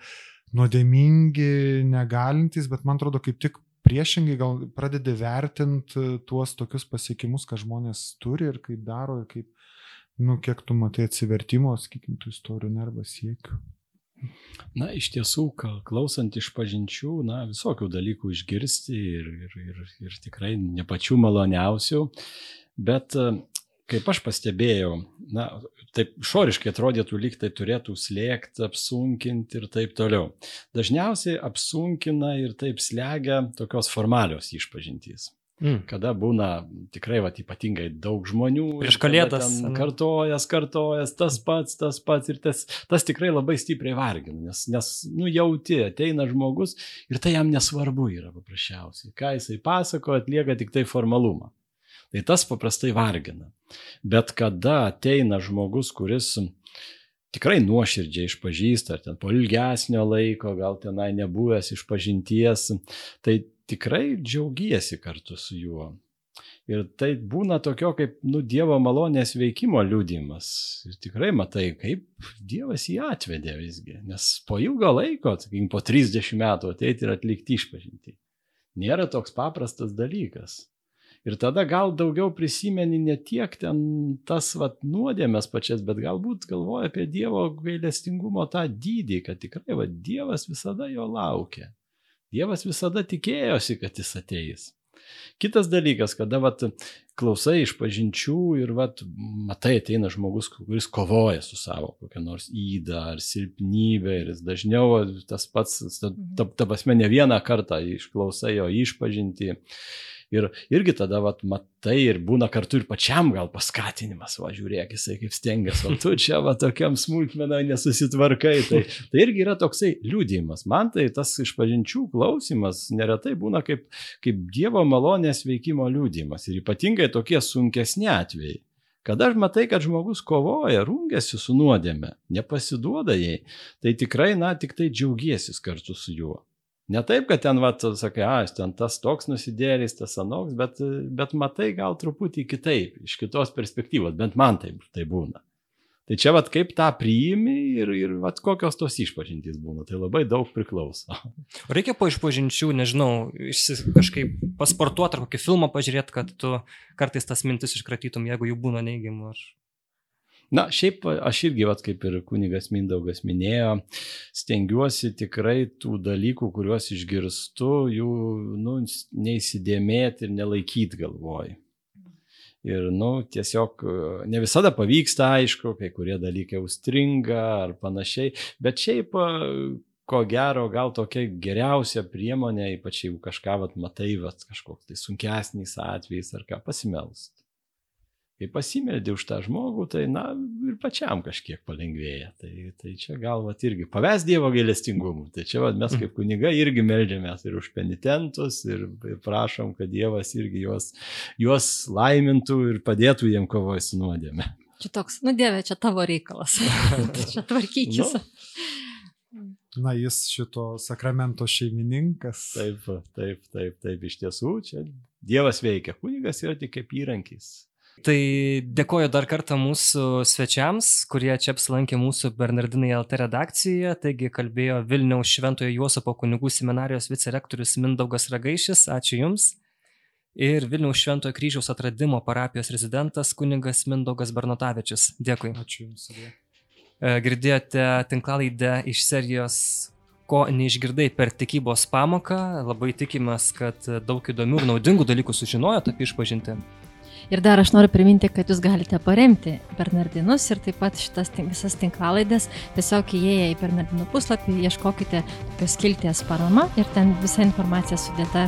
nuodėmingi, negalintys, bet man atrodo kaip tik priešingai gal pradedi vertinti tuos tokius pasiekimus, ką žmonės turi ir kaip daro ir kaip, nu, kiek tu matai atsivertimo, sakykim, tų istorijų arba siekių. Na, iš tiesų, klausant iš pažinčių, na, visokių dalykų išgirsti ir, ir, ir, ir tikrai ne pačių maloniausių, bet e, kaip aš pastebėjau, na, taip šoriškai atrodytų, lyg tai turėtų slėgti, apsunkinti ir taip toliau. Dažniausiai apsunkina ir taip slegia tokios formalios išpažintys. Mm. kada būna tikrai vat, ypatingai daug žmonių. Prieš Kalėdas, ane? Kartojas, kartojas, tas pats, tas pats ir tas, tas tikrai labai stipriai vargina, nes, nes nu, jauti, ateina žmogus ir tai jam nesvarbu yra paprasčiausiai. Ką jisai pasako, atlieka tik tai formalumą. Tai tas paprastai vargina. Bet kada ateina žmogus, kuris tikrai nuoširdžiai išpažįsta, ar ten po ilgesnio laiko, gal tenai nebuvęs išpažinties, tai tikrai džiaugiesi kartu su juo. Ir tai būna tokio kaip, nu, Dievo malonės veikimo liūdimas. Ir tikrai matai, kaip Dievas jį atvedė visgi. Nes po ilgo laiko, sakykim, po 30 metų ateiti ir atlikti išpažinti. Nėra toks paprastas dalykas. Ir tada gal daugiau prisimeni ne tiek ten tas vat, nuodėmės pačias, bet galbūt galvoja apie Dievo gailestingumo tą dydį, kad tikrai vat, Dievas visada jo laukia. Dievas visada tikėjosi, kad jis ateis. Kitas dalykas, kada vat, klausai iš pažinčių ir vat, matai, ateina žmogus, kuris kovoja su savo kokia nors įda ar silpnybė ir jis dažniau tas pats, ta, ta, ta prasme, ne vieną kartą išklausai jo išpažinti. Ir irgi tada, vat, matai, ir būna kartu ir pačiam gal paskatinimas, va, žiūrėk, jisai kaip stengiasi, o tu čia, va, tokiam smulkmenai nesusitvarkai. Tai, tai irgi yra toksai liūdėjimas. Man tai tas išpažinčių klausimas neretai būna kaip, kaip Dievo malonės veikimo liūdėjimas. Ir ypatingai tokie sunkesni atvejai. Kada matai, kad žmogus kovoja, rungėsi su nuodėme, nepasiduoda jai, tai tikrai, na, tik tai džiaugiesi kartu su juo. Ne taip, kad ten, va, tu sakai, a, ten tas toks nusidėlis, tas anoks, bet, bet matai gal truputį kitaip, iš kitos perspektyvos, bent man taip tai būna. Tai čia, va, kaip tą priimi ir, ir va, kokios tos išpažintys būna, tai labai daug priklauso. Reikia po išpažinčių, nežinau, išsi, kažkaip pasportuoti ar kokį filmą pažiūrėti, kad tu kartais tas mintis iškratytum, jeigu jų būna neigiamų. Ar... Na, šiaip aš irgi, vat, kaip ir kunigas Mindaugas minėjo, stengiuosi tikrai tų dalykų, kuriuos išgirstu, jų nu, neįsidėmėti ir nelaikyti galvoj. Ir, nu, tiesiog ne visada pavyksta, aišku, kai kurie dalykai užstringa ar panašiai, bet šiaip, ko gero, gal tokia geriausia priemonė, ypač jeigu kažką vat, matai, vat, kažkoks tai sunkesnis atvejis ar ką pasimelst. Kai pasimeldė už tą žmogų, tai, na, ir pačiam kažkiek palengvėja. Tai, tai čia galvat irgi paves Dievo gailestingumu. Tai čia vat, mes kaip kuniga irgi meldžiamės ir už penitentus ir, ir prašom, kad Dievas irgi juos, juos laimintų ir padėtų jiem kovoj su nuodėme. Čia toks, nu Dieve, čia tavo reikalas. [laughs] čia tvarkykis. Nu. Na, jis šito sakramento šeimininkas. Taip, taip, taip, taip, iš tiesų, čia Dievas veikia. Kunigas yra tik kaip įrankis. Tai dėkoju dar kartą mūsų svečiams, kurie čia apsilankė mūsų Bernardinai LT redakcijoje. Taigi kalbėjo Vilniaus Šventojo Juosopo kunigų seminarijos vicerektorius Mindaugas Ragaišis. Ačiū Jums. Ir Vilniaus Šventojo kryžiaus atradimo parapijos rezidentas kunigas Mindaugas Bernotavičius. Dėkui. Ačiū Jums. Abie. Girdėjote tinklalaidę iš serijos ko neišgirdai per tikybos pamoką. Labai tikimės, kad daug įdomių ir naudingų dalykų sužinojot apie išpažinti. Ir dar aš noriu priminti, kad jūs galite paremti Bernardinus ir taip pat šitas visas tinklalaidės. Tiesiog įėję į Bernardinų puslapį, ieškokite tokios kilties parama ir ten visa informacija sudėta,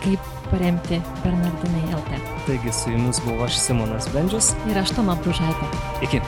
kaip paremti Bernardinai LT. Taigi su jumis buvo aš Simonas Bendžius. Ir aš Toma Bružaitė. Iki.